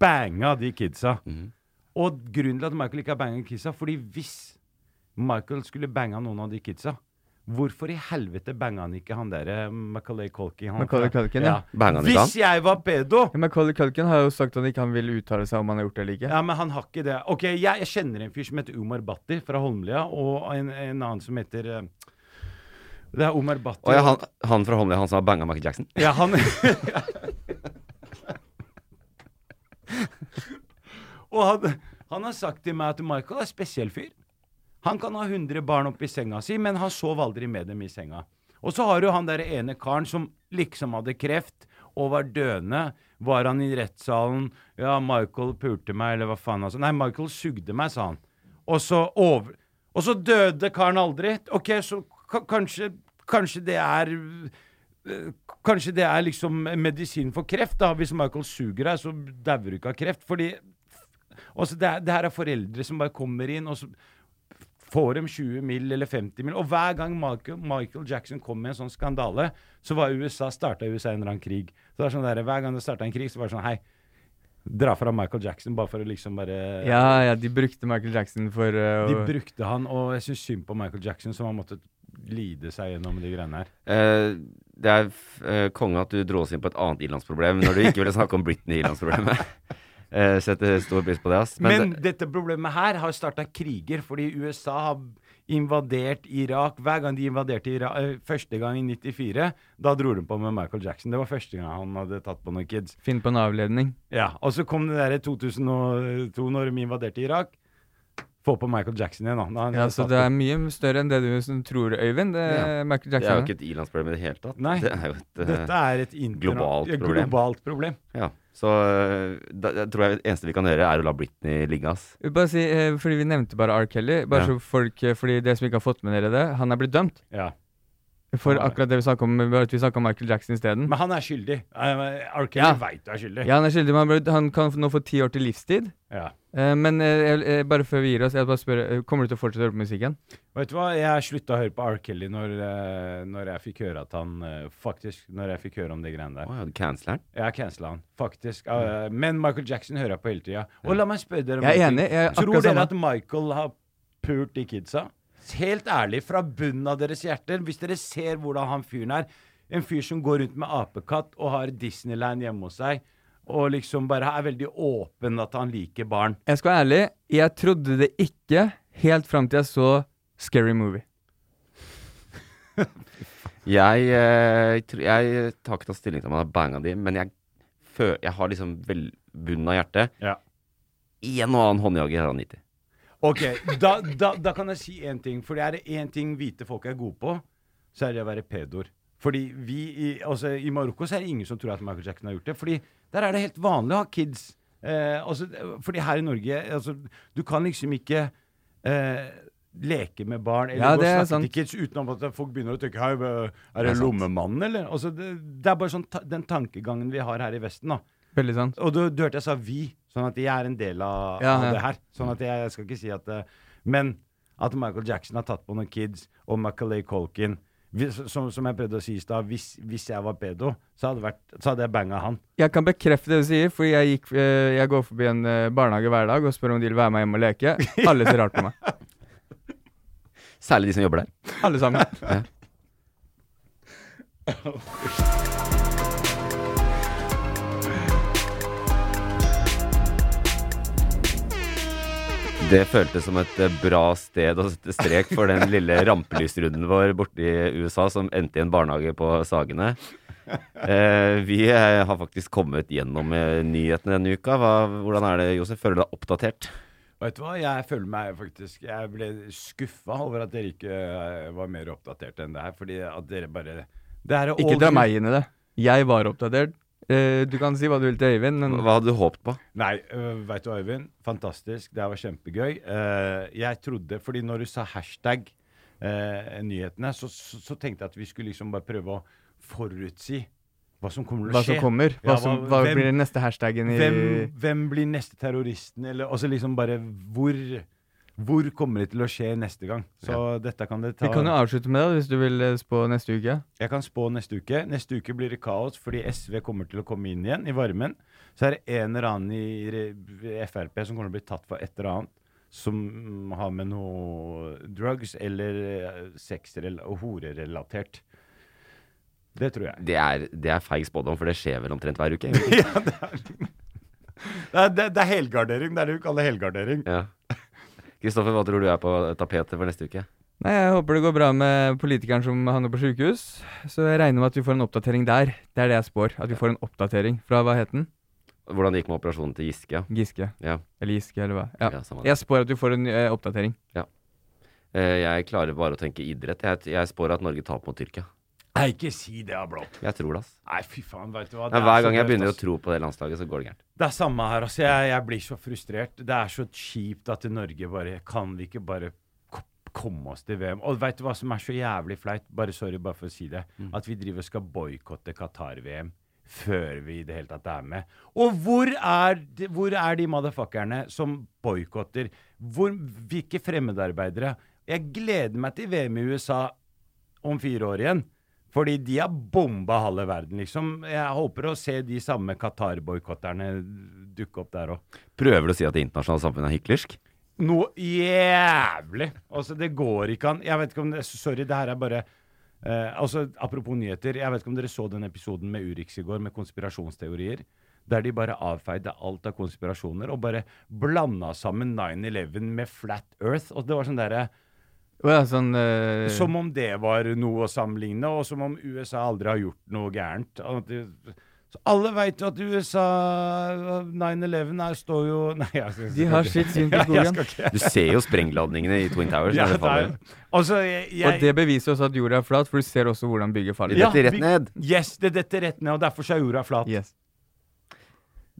banga de kidsa. Mm. Og grunnen til at Michael ikke har banga kidsa, fordi hvis Michael skulle banga noen av de kidsa Hvorfor i helvete banga han ikke han derre Macaulay Culkin? han Macaulay Culkin, ja. Ikke Hvis jeg var pedo Ja, Macaulay Culkin har jo sagt at han ikke vil uttale seg om han har gjort det eller ikke. Ja, men han har ikke det. Ok, jeg, jeg kjenner en fyr som heter Umar Bhatti fra Holmlia, og en, en annen som heter eh, Det er Omar Bhatti. Å ja, han, han fra Holmlia, han som har banga Michael Jackson? Ja, han Og han, han har sagt til meg at Michael er spesiell fyr. Han kan ha 100 barn oppi senga si, men han sov aldri med dem i senga. Og så har du han der ene karen som liksom hadde kreft og var døende. Var han i rettssalen Ja, Michael pulte meg, eller hva faen altså. Nei, Michael sugde meg, sa han. Og så over... Og så døde karen aldri. Ok, så ka- kanskje, kanskje det er øh, Kanskje det er liksom medisin for kreft, da. Hvis Michael suger deg, så dauer du ikke av kreft. Fordi også det, er, det her er foreldre som bare kommer inn, og så får dem 20 mill. eller 50 mill. Og hver gang Michael, Michael Jackson kom med en sånn skandale, så var USA, starta USA en eller annen krig. Så det er sånn der, Hver gang det starta en krig, så var det sånn Hei, dra fra Michael Jackson bare for å liksom bare Ja, ja, de brukte Michael Jackson for uh, De brukte han, og jeg syns synd på Michael Jackson, som har måttet lide seg gjennom de greiene her. Uh, det er eh, konge at du dro oss inn på et annet ilandsproblem når du ikke ville snakke om Britney-ilandsproblemet. eh, setter stor pris på det, ass. Men, det- dette problemet her har starta kriger, fordi USA har invadert Irak. Hver gang de invaderte Irak eh, Første gang i 94, da dro de på med Michael Jackson. Det var første gang han hadde tatt på noen kids. Finn på en avledning. Ja, Og så kom det der i 2002, når de invaderte Irak. Få på Michael Jackson igjen, da. da Ja, så det er mye større enn det du tror, Øyvind. Det, Ja. Michael Jackson. Det er jo ikke et ilandsproblem i det hele tatt. Nei, det er jo et eh, dette er et globalt problem. globalt problem. Ja, så eh, da, jeg tror jeg det eneste vi kan gjøre, er å la Britney ligge, ass. Bare si, eh, fordi Vi nevnte bare R. Kelly. Bare Ja. så folk, eh, fordi dere som ikke har fått med dere det, han er blitt dømt. Ja. For akkurat det vi snakka om, var at vi snakket om Michael Jackson isteden. Men han er skyldig. Uh, R. Kelly Ja. veit du er skyldig. Ja, han er skyldig, men han, kan nå få ti år til livstid. Ja. Eh, men eh, jeg- eh, bare før vi gir oss, jeg bare spør, eh, kommer du til å fortsette å høre på musikken? Vet du hva, jeg slutta å høre på R. Kelly når, eh, når jeg fikk høre at han eh, Faktisk, når jeg fikk høre om de greiene der. Oh, ja, du canceler han? Ja, cancela han, faktisk. Mm. men Michael Jackson hører jeg på hele tida. Og la meg spørre dere om Jeg er enig, jeg er Tror dere sammen. at Michael har pult de kidsa? Helt ærlig, fra bunnen av deres hjerter, hvis dere ser hvordan han fyren er En fyr som går rundt med apekatt og har Disneyland hjemme hos seg, og liksom bare er veldig åpen at han liker barn. Jeg skal være ærlig, jeg trodde det ikke helt fram til jeg så Scary Movie. Jeg, jeg, jeg tar ikke tatt stilling til om han har banga de, men jeg, jeg har liksom vel, bunnen av hjertet. Ja. En og annen håndjager har han gitt i. Ok, da, da, da kan jeg si én ting. For det er det én ting hvite folk er gode på, så er det å være pedoer. Fordi vi i, altså, I Marokko så er det ingen som tror at Michael Jackson har gjort det. Fordi der er det helt vanlig å ha kids. Eh, altså, fordi her i Norge altså, Du kan liksom ikke eh, leke med barn eller Ja, gå og snakke til kids uten at folk begynner å tenke Hei, Er Det det lommemannen, eller? Altså, det, det er bare sånn ta, den tankegangen vi har her i Vesten. da Veldig sant. og du, du hørte jeg sa 'vi', sånn at jeg er en del av, Ja, av ja. det her. Sånn at jeg, jeg skal ikke si at eh, Men at Michael Jackson har tatt på noen kids, og Macaulay Colkin hvis, som, som jeg prøvde å si i stad, hvis, hvis jeg var pedo, så hadde, vært, så hadde jeg banga han. Jeg kan bekrefte det du sier, fordi jeg, gikk, eh, jeg går forbi en eh, barnehage hver dag og spør om de vil være med hjem og leke. Alle ser rart på meg. Særlig de som jobber der. Alle sammen. Ja. Det føltes som et eh, bra sted å sette strek for den lille rampelysrunden vår borte i USA som endte i en barnehage på Sagene. Eh, vi eh, har faktisk kommet gjennom eh, nyhetene denne uka. Hva, hvordan er det, Josef? Føler du deg oppdatert? Vet du hva, jeg føler meg faktisk Jeg ble skuffa over at dere ikke var mer oppdatert enn det her. Fordi at dere bare det er Ikke dra meg inn i det. Jeg var oppdatert. Eh, du kan si hva du vil til Øyvind, men Hva hadde du håpet på? Nei, uh, vet du Øyvind? Fantastisk. Det var kjempegøy. Uh, jeg trodde Fordi når du sa hashtag uh, nyhetene, så, så, så tenkte jeg at vi skulle liksom bare prøve å forutsi hva som kommer til å skje. hva som kommer? Hva, Ja, hva, hva hvem- blir den neste hashtaggen i hvem, hvem blir neste terroristen, eller altså liksom bare hvor Hvor kommer det til å skje neste gang? Så dette kan det ta Vi kan jo avslutte med det hvis du vil eh, spå neste uke. Jeg kan spå neste uke. Neste uke blir det kaos fordi SV kommer til å komme inn igjen i varmen. Så er det en eller annen i Frp som kommer til å bli tatt for et eller annet som har med noe drugs eller sex- sexrel- og horerelatert. Det tror jeg. Det er, det er feig spådom, for det skjer vel omtrent hver uke? ja, det er det. Er, det, det er helgardering. Det er det vi kaller helgardering. Ja. Kristoffer, hva tror du er på tapetet for neste uke? Nei, Jeg håper det går bra med politikeren som havner på sykehus. Så jeg regner med at vi får en oppdatering der. Det er det jeg spår. At vi får en oppdatering fra hva het den? Hvordan det gikk med operasjonen til Giske? Giske. Ja. Eller Giske, eller hva. Ja. Ja, jeg spår at vi får en ø, oppdatering. Ja. Eh, jeg klarer bare å tenke idrett. Jeg, jeg spår at Norge taper mot Tyrkia. Nei, ikke si det, Blått. Jeg tror det, ass. Nei, fy faen, vet du hva. Nei, Det er hver gang jeg begynner å tro på det landslaget, så går det gærent. Det er samme her. altså jeg, jeg blir så frustrert. Det er så kjipt at Norge bare Kan vi ikke bare komme oss til VM? Og vet du hva som er så jævlig flaut? Bare sorry, bare for å si det. Mm. At vi driver og skal boikotte Qatar-VM før vi i det hele tatt er med. Og hvor er, de, hvor er de motherfuckerne som boikotter? Hvilke fremmedarbeidere? Jeg gleder meg til VM i USA om fire år igjen. Fordi de har bomba halve verden, liksom. Jeg håper å se de samme Qatar-boikotterne dukke opp der òg. Prøver du å si at det internasjonale samfunnet er hyklersk? Noe jævlig! Altså, det går ikke an. Jeg vet ikke om det Sorry, det her er bare eh, Altså, apropos nyheter. Jeg vet ikke om dere så den episoden med Urix i går, med konspirasjonsteorier. Der de bare avfeide alt av konspirasjoner og bare blanda sammen 9-11 med Flat Earth. Og det var sånn derre ja, sånn uh... Som om det var noe å sammenligne, og som om USA aldri har gjort noe gærent. Så alle veit jo at USA 9-11 her står jo Nei, jeg skal, De har sitt syn på skogen. Du ser jo sprengladningene i Twin Towers. Ja, det det er- Altså, jeg, jeg, Og det beviser også at jorda er flat, for du ser også hvordan bygget faller. Det detter rett ned. Yes, det detter rett ned, og derfor så er jorda flat. Yes.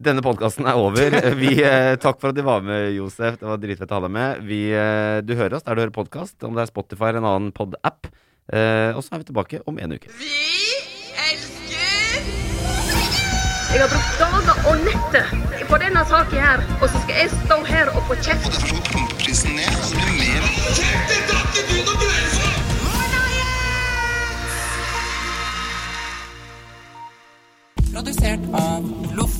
Denne podkasten er over. Vi, eh, takk for at du var med, Josef. Det var dritfett å ha deg med. Vi, eh, du hører oss der du hører podkast, om det er Spotify eller en annen pod-app. Eh, og så er vi tilbake om en uke. Vi elsker Jeg har brukt dager og netter på denne saken her, og så skal jeg stå her og få kjeft. Prisen ned, så ned. det mer. Trekk det drakket ut og grense! Produsert av Loff.